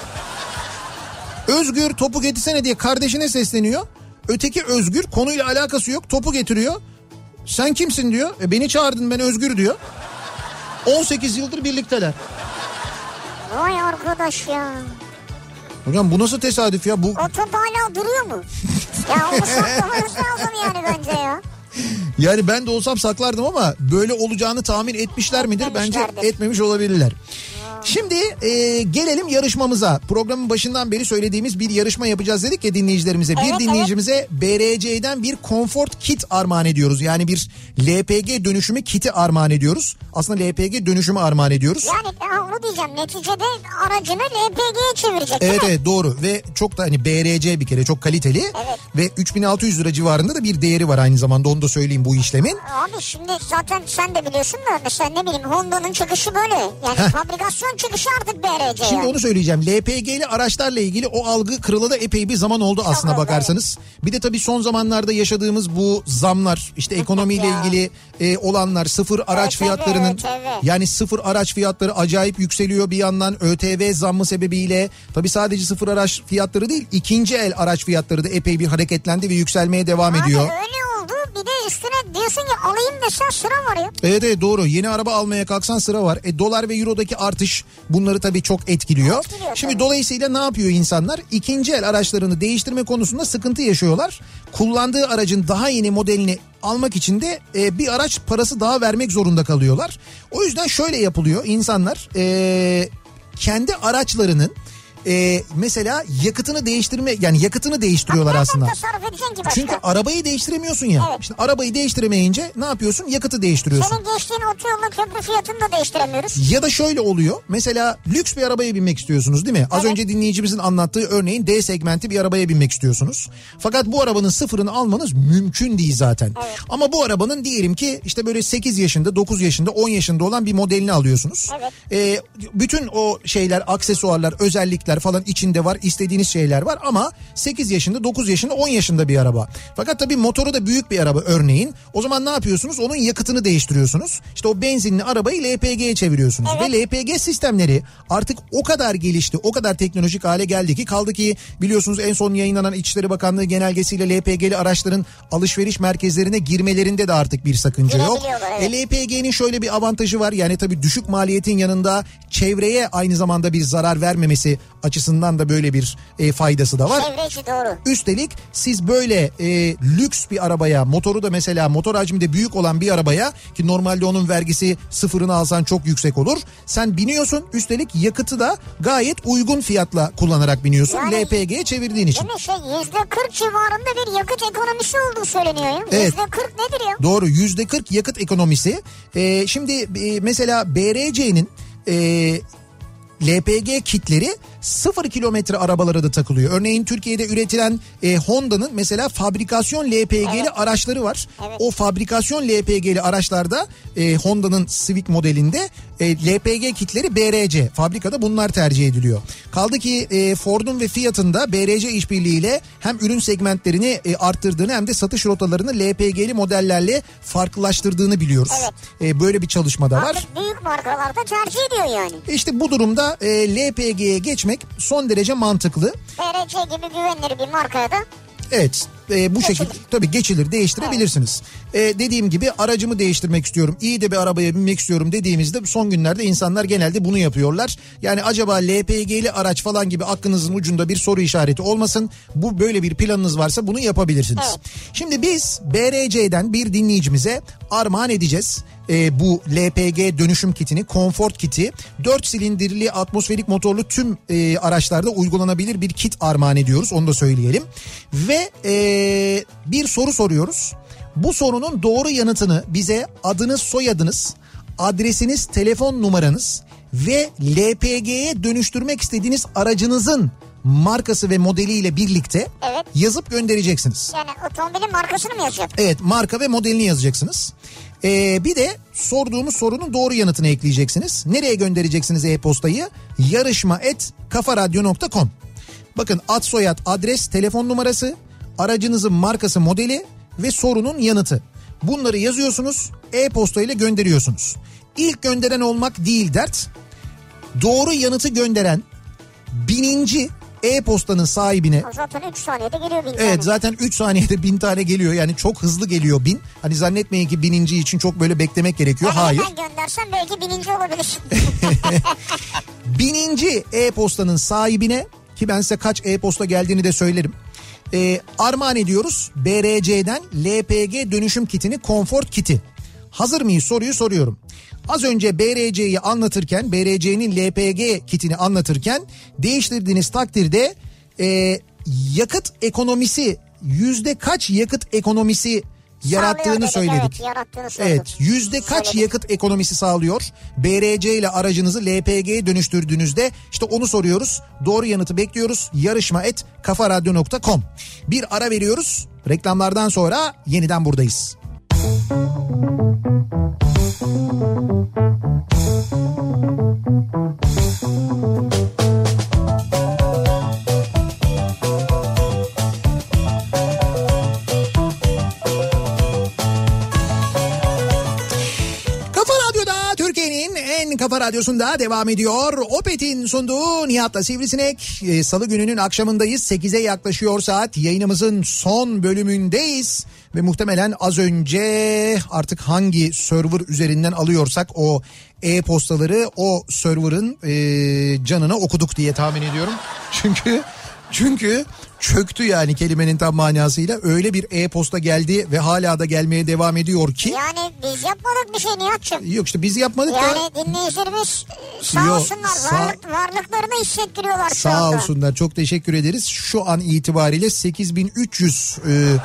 Özgür topu getirsene diye kardeşine sesleniyor. Öteki Özgür konuyla alakası yok topu getiriyor. Sen kimsin diyor. E, beni çağırdın ben Özgür diyor. 18 yıldır birlikteler. Vay arkadaş ya. Hocam bu nasıl tesadüf ya? Bu O top hala duruyor mu? ya onu saklamanız lazım yani bence ya. yani ben de olsam saklardım ama böyle olacağını tahmin etmişler midir? Bence etmemiş olabilirler. Şimdi e, gelelim yarışmamıza. Programın başından beri söylediğimiz bir yarışma yapacağız dedik ya dinleyicilerimize. Evet, bir dinleyicimize BRC'den bir Comfort Kit armağan ediyoruz. Yani bir LPG dönüşümü kiti armağan ediyoruz. Aslında LPG dönüşümü armağan ediyoruz. Yani ha, onu diyeceğim neticede aracını LPG'ye çevirecek Evet evet doğru ve çok da hani BRC bir kere çok kaliteli Evet. ve 3600 lira civarında da bir değeri var aynı zamanda onu da söyleyeyim bu işlemin. Abi şimdi zaten sen de biliyorsun da mesela ne bileyim Honda'nın çıkışı böyle. Yani Heh. fabrikasyon çıkışı artık BRC Şimdi yani. onu söyleyeceğim. LPG'li araçlarla ilgili o algı kırılalı da epey bir zaman oldu aslına oldu, bakarsanız. Bir de tabii son zamanlarda yaşadığımız bu zamlar işte ekonomiyle ilgili e, olanlar sıfır araç ÖTV, fiyatlarının ÖTV. yani sıfır araç fiyatları acayip yükseliyor bir yandan ÖTV zammı sebebiyle. Tabii sadece sıfır araç fiyatları değil ikinci el araç fiyatları da epey bir hareketlendi ve yükselmeye devam ediyor. Abi öyle oldu bir de üstüne diyorsun ki alayım desen sıra var ya. Evet evet doğru. Yeni araba almaya kalksan sıra var. E, dolar ve eurodaki artış bunları tabii çok etkiliyor. Etkiliyor Şimdi tabii. dolayısıyla ne yapıyor insanlar? İkinci el araçlarını değiştirme konusunda sıkıntı yaşıyorlar. Kullandığı aracın daha yeni modelini almak için de e, bir araç parası daha vermek zorunda kalıyorlar. O yüzden şöyle yapılıyor. İnsanlar e, kendi araçlarının e, mesela yakıtını değiştirme yani yakıtını değiştiriyorlar aslında. Çünkü arabayı değiştiremiyorsun ya. Evet. İşte arabayı değiştiremeyince ne yapıyorsun? Yakıtı değiştiriyorsun. Senin geçtiğin otoyolla köprü fiyatını da değiştiremiyoruz. Ya da şöyle oluyor. Mesela lüks bir arabaya binmek istiyorsunuz değil mi? Az Evet. önce dinleyicimizin anlattığı örneğin D segmenti bir arabaya binmek istiyorsunuz. Fakat bu arabanın sıfırını almanız mümkün değil zaten. Evet. Ama bu arabanın diyelim ki işte böyle 8 yaşında, 9 yaşında, 10 yaşında olan bir modelini alıyorsunuz. Evet. Ee, bütün o şeyler, aksesuarlar, özellikler falan içinde var. istediğiniz şeyler var ama 8 yaşında, 9 yaşında, 10 yaşında bir araba. Fakat tabii motoru da büyük bir araba örneğin. O zaman ne yapıyorsunuz? Onun yakıtını değiştiriyorsunuz. İşte o benzinli arabayı LPG'ye çeviriyorsunuz. Evet. Ve LPG sistemleri artık o kadar gelişti, o kadar teknolojik hale geldi ki kaldı ki biliyorsunuz en son yayınlanan İçişleri Bakanlığı genelgesiyle LPG'li araçların alışveriş merkezlerine girmelerinde de artık bir sakınca yok. Evet. E, LPG'nin şöyle bir avantajı var. Yani tabii düşük maliyetin yanında çevreye aynı zamanda bir zarar vermemesi açısından da böyle bir e, faydası da var. Çevre içi doğru. Üstelik siz böyle e, lüks bir arabaya motoru da mesela motor hacmi de büyük olan bir arabaya ki normalde onun vergisi sıfırını alsan çok yüksek olur. Sen biniyorsun üstelik yakıtı da gayet uygun fiyatla kullanarak biniyorsun Yani- LPG'ye çevirdiğin için. Değil mi şey yüzde kırk civarında bir yakıt ekonomisi olduğu söyleniyor ya. Evet. Yüzde kırk nedir ya? Doğru yüzde 40 yakıt ekonomisi. Ee, şimdi e, mesela BRC'nin e, LPG kitleri sıfır kilometre arabalara da takılıyor. Örneğin Türkiye'de üretilen e, Honda'nın mesela fabrikasyon LPG'li Evet. araçları var. Evet. O fabrikasyon LPG'li araçlarda e, Honda'nın Civic modelinde e, LPG kitleri BRC. Fabrikada bunlar tercih ediliyor. Kaldı ki e, Ford'un ve Fiat'ın da BRC işbirliğiyle hem ürün segmentlerini e, arttırdığını hem de satış rotalarını LPG'li modellerle farklılaştırdığını biliyoruz. Evet. E, böyle bir çalışma da var. Artık büyük markalar da tercih ediyor yani. İşte bu durumda e, LPG'ye geçmek son derece mantıklı. BRC gibi güvenilir bir markaya da Evet e, bu Geçilir. şekilde tabii geçilir değiştirebilirsiniz. E, dediğim gibi aracımı değiştirmek istiyorum iyi de bir arabaya binmek istiyorum dediğimizde son günlerde insanlar genelde bunu yapıyorlar. Yani acaba LPG'li araç falan gibi aklınızın ucunda bir soru işareti olmasın. Bu böyle bir planınız varsa bunu yapabilirsiniz. Evet. Şimdi biz BRC'den bir dinleyicimize armağan edeceğiz. E, bu LPG dönüşüm kitini, konfort kiti 4 silindirli atmosferik motorlu tüm e, araçlarda uygulanabilir bir kit armağan ediyoruz onu da söyleyelim. Ve e, bir soru soruyoruz. Bu sorunun doğru yanıtını bize adınız soyadınız, adresiniz, telefon numaranız ve LPG'ye dönüştürmek istediğiniz aracınızın markası ve modeliyle birlikte Evet. yazıp göndereceksiniz. yani otomobilin markasını mı yazacak? Evet marka ve modelini yazacaksınız. Ee, bir de sorduğumuz sorunun doğru yanıtını ekleyeceksiniz. Nereye göndereceksiniz e-postayı? Yarışma et kafaradyo.com Bakın ad soyad adres telefon numarası aracınızın markası modeli ve sorunun yanıtı. Bunları yazıyorsunuz e-posta ile gönderiyorsunuz. İlk gönderen olmak değil dert. Doğru yanıtı gönderen bininci e-postanın sahibine O zaten 3 saniyede geliyor bin tane. Evet zaten 3 saniyede bin tane geliyor yani çok hızlı geliyor bin. Hani zannetmeyin ki bininci için çok böyle beklemek gerekiyor. Yani Hayır. hemen göndersen belki bininci olabilir. Bininci e-postanın sahibine ki ben size kaç e-posta geldiğini de söylerim. Ee, armağan ediyoruz BRC'den LPG dönüşüm kitini, konfort kiti. Hazır mıyız soruyu soruyorum. Az önce BRC'yi anlatırken BRC'nin LPG kitini anlatırken değiştirdiğiniz takdirde e, yakıt ekonomisi yüzde kaç yakıt ekonomisi yarattığını dedik, söyledik. Evet, yarattığını sorduk. Evet yüzde kaç Söyledik. yakıt ekonomisi sağlıyor? BRC ile aracınızı LPG'ye dönüştürdüğünüzde işte onu soruyoruz. Doğru yanıtı bekliyoruz. Yarışma et kafaradyo.com. Bir ara veriyoruz. Reklamlardan sonra yeniden buradayız. Radyosunda devam ediyor. Opet'in sunduğu Nihat'la Sivrisinek. Ee, Salı gününün akşamındayız. 8'e yaklaşıyor saat. Yayınımızın son bölümündeyiz. Ve muhtemelen az önce artık hangi server üzerinden alıyorsak o e-postaları o server'ın e, canına okuduk diye tahmin ediyorum. Çünkü çünkü çöktü yani kelimenin tam manasıyla. Öyle bir e-posta geldi ve hala da gelmeye devam ediyor ki. Yani biz yapmadık bir şey Nihat'cığım. Yok işte biz yapmadık da Yani dinleyicilerimiz sağ Yok, olsunlar sağ- varlık, varlıklarını hissettiriyorlar şu sağ anda. olsunlar çok teşekkür ederiz. Şu an itibariyle 8300 e,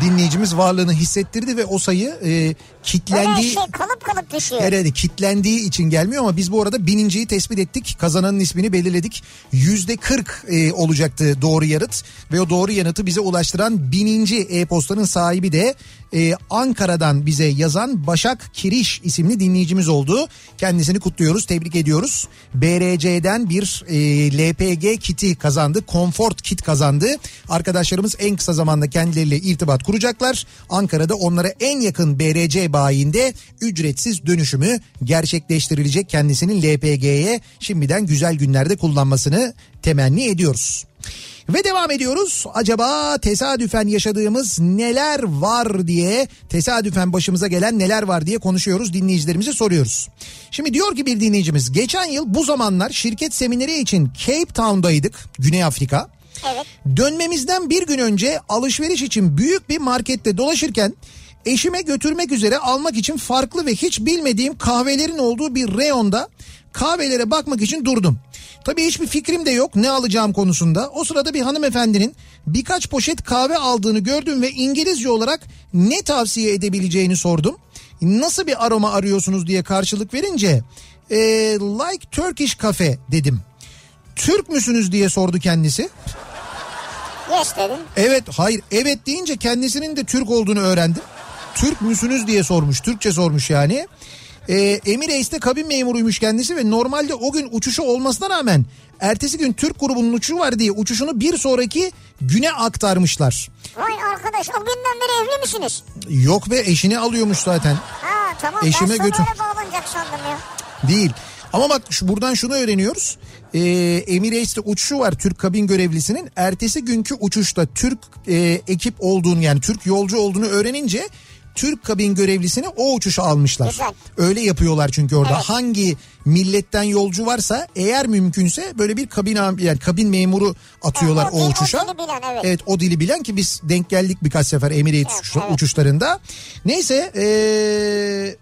dinleyicimiz varlığını hissettirdi ve o sayı e, Kitlendiği... şey kalıp kalıp düşüyor. Herhalde kitlendiği için gelmiyor ama biz bu arada bininciyi tespit ettik. Kazananın ismini belirledik. Yüzde 40 e, olacaktı doğru yanıt. Ve o doğru yanıtı bize ulaştıran bininci e-postanın sahibi de e, Ankara'dan bize yazan Başak Kiriş isimli dinleyicimiz oldu. Kendisini kutluyoruz, tebrik ediyoruz. BRC'den bir e, LPG kiti kazandı. Comfort kit kazandı. Arkadaşlarımız en kısa zamanda kendileriyle irtibat kuracaklar. Ankara'da onlara en yakın BRC bayinde ücretsiz dönüşümü gerçekleştirilecek kendisinin LPG'ye şimdiden güzel günlerde kullanmasını temenni ediyoruz. Ve devam ediyoruz. Acaba tesadüfen yaşadığımız neler var diye, tesadüfen başımıza gelen neler var diye konuşuyoruz, dinleyicilerimize soruyoruz. Şimdi diyor ki bir dinleyicimiz, geçen yıl bu zamanlar şirket semineri için Cape Town'daydık, Güney Afrika. Evet. Dönmemizden bir gün önce alışveriş için büyük bir markette dolaşırken eşime götürmek üzere almak için farklı ve hiç bilmediğim kahvelerin olduğu bir reyonda kahvelere bakmak için durdum. Tabii hiçbir fikrim de yok ne alacağım konusunda. O sırada bir hanımefendinin birkaç poşet kahve aldığını gördüm ve İngilizce olarak ne tavsiye edebileceğini sordum. Nasıl bir aroma arıyorsunuz diye karşılık verince "Ee, like Turkish cafe dedim. Türk müsünüz diye sordu kendisi. Yes dedim. Evet hayır evet deyince kendisinin de Türk olduğunu öğrendim. Türk müsünüz diye sormuş Türkçe sormuş yani. Ee, Emirates'te kabin memuruymuş kendisi ve normalde o gün uçuşu olmasına rağmen ertesi gün Türk grubunun uçuşu var diye uçuşunu bir sonraki güne aktarmışlar. Vay arkadaş o günden beri evli misiniz? Yok be eşini alıyormuş zaten Ha tamam Eşime ben götür. bağlanacak sandım ya. değil. Ama bak şu, buradan şunu öğreniyoruz. Ee, Emirates'te uçuşu var Türk kabin görevlisinin. Ertesi günkü uçuşta Türk e, ekip olduğunu yani Türk yolcu olduğunu öğrenince Türk kabin görevlisini o uçuşa almışlar. Güzel. Öyle yapıyorlar çünkü orada. Evet. Hangi milletten yolcu varsa eğer mümkünse böyle bir kabin yani kabin memuru atıyorlar Evet, o o, dil- o uçuşa. dili bilen, evet. evet o dili bilen ki biz denk geldik birkaç sefer Emirates Evet, evet. uçuşlarında. Neyse ee,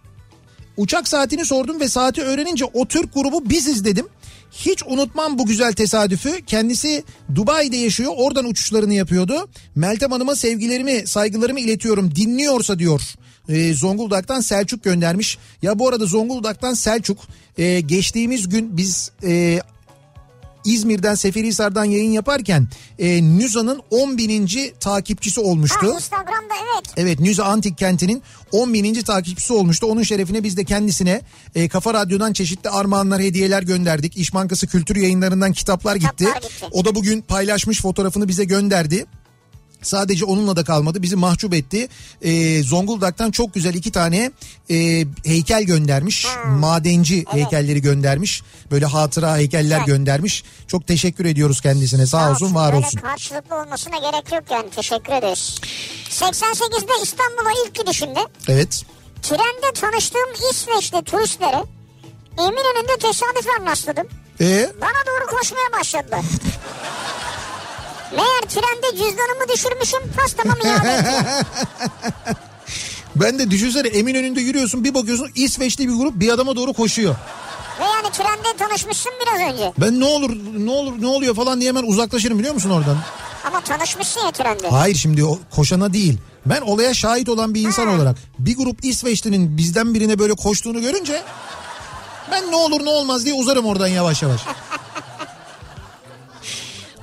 Uçak saatini sordum ve saati öğrenince o Türk grubu biziz dedim. Hiç unutmam bu güzel tesadüfü. Kendisi Dubai'de yaşıyor. Oradan uçuşlarını yapıyordu. Meltem Hanım'a sevgilerimi, saygılarımı iletiyorum. Dinliyorsa diyor. Ee, Zonguldak'tan Selçuk göndermiş. Ya bu arada Zonguldak'tan Selçuk e, geçtiğimiz gün biz e, İzmir'den Seferihisar'dan yayın yaparken e, Nüza'nın 10 bininci takipçisi olmuştu. Ha, Instagram'da evet. Evet Nüza Antik Kenti'nin 10 bininci takipçisi olmuştu. Onun şerefine biz de kendisine e, Kafa Radyo'dan çeşitli armağanlar, hediyeler gönderdik. İş Bankası Kültür Yayınları'ndan kitaplar gitti. Kitaplar gitti. O da bugün paylaşmış fotoğrafını bize gönderdi. Sadece onunla da kalmadı bizi mahcup etti. Ee, Zonguldak'tan çok güzel iki tane e, heykel göndermiş. Madenci heykelleri göndermiş. Böyle hatıra heykeller Güzel. göndermiş. Çok teşekkür ediyoruz kendisine sağ, Sağ olsun var Böyle olsun. karşılıklı olmasına gerek yok yani teşekkür ederiz. 88'de İstanbul'a ilk gidişimde Evet. trende tanıştığım İsveçli turistlere Eminönü'nde tesadüfen rastladım. Ee, Bana doğru koşmaya başladılar. Meğer trende cüzdanımı düşürmüşüm pastamı ettiler. Ben de düşünsene Eminönü'nde yürüyorsun bir bakıyorsun İsveçli bir grup bir adama doğru koşuyor. Ve yani trende tanışmışsın biraz önce. Ben ne olur ne olur ne oluyor falan diye hemen uzaklaşırım biliyor musun oradan? Ama tanışmışsın ya trende. Hayır şimdi o koşana değil. Ben olaya şahit olan bir insan Ha. olarak bir grup İsveçli'nin bizden birine böyle koştuğunu görünce ben ne olur ne olmaz diye uzarım oradan yavaş yavaş.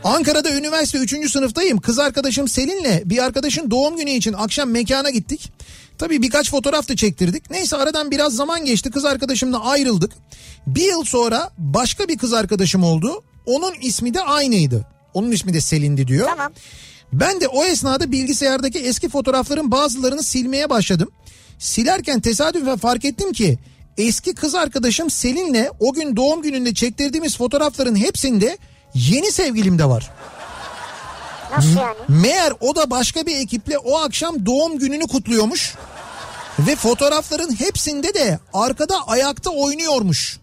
Ankara'da üniversite 3. sınıftayım. Kız arkadaşım Selin'le bir arkadaşın doğum günü için akşam mekana gittik. Tabii birkaç fotoğraf da çektirdik. Neyse aradan biraz zaman geçti. Kız arkadaşımla ayrıldık. Bir yıl sonra başka bir kız arkadaşım oldu. Onun ismi de aynıydı. Onun ismi de Selin'di diyor. Tamam. Ben de o esnada bilgisayardaki eski fotoğrafların bazılarını silmeye başladım. Silerken tesadüfen fark ettim ki eski kız arkadaşım Selin'le o gün doğum gününde çektirdiğimiz fotoğrafların hepsinde yeni sevgilim de var. Nasıl yani? Meğer o da başka bir ekiple o akşam doğum gününü kutluyormuş. Ve fotoğrafların hepsinde de arkada ayakta oynuyormuş.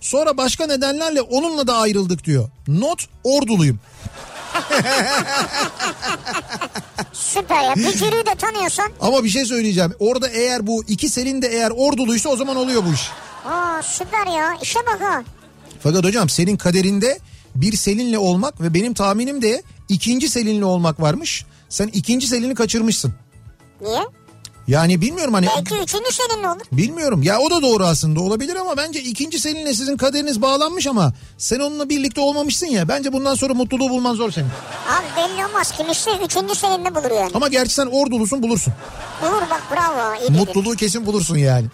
Sonra başka nedenlerle onunla da ayrıldık diyor. Not orduluyum. Süper ya. Jüriyi de tanıyorsan. Ama bir şey söyleyeceğim. Orada eğer bu iki Selin de eğer orduluysa o zaman oluyor bu iş. Aa süper ya. İşe bak ha. Fakat hocam senin kaderinde bir Selin'le olmak ve benim tahminim de ikinci Selin'le olmak varmış. Sen ikinci Selin'i kaçırmışsın. Niye? Yani bilmiyorum hani Belki üçüncü seninle olur. bilmiyorum ya o da doğru aslında olabilir ama bence ikinci Selin'le sizin kaderiniz bağlanmış ama sen onunla birlikte olmamışsın ya bence bundan sonra mutluluğu bulman zor senin. Abi belli olmaz. Kim işte üçüncü seninle bulur yani. Ama gerçi sen ordulusun bulursun. Bulur bak bravo. iyi dedin. Mutluluğu kesin bulursun yani.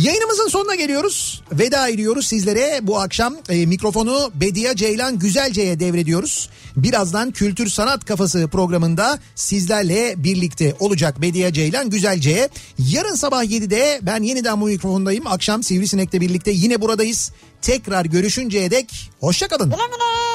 Yayınımızın sonuna geliyoruz. Veda ediyoruz sizlere. Bu akşam e, mikrofonu Bediye Ceylan Güzelce'ye devrediyoruz. Birazdan Kültür Sanat Kafası programında sizlerle birlikte olacak Bediye Ceylan Güzelce'ye. Yarın sabah 7'de ben yeniden bu mikrofondayım. Akşam Sivrisinek'le birlikte yine buradayız. Tekrar görüşünceye dek hoşçakalın. Güle güle.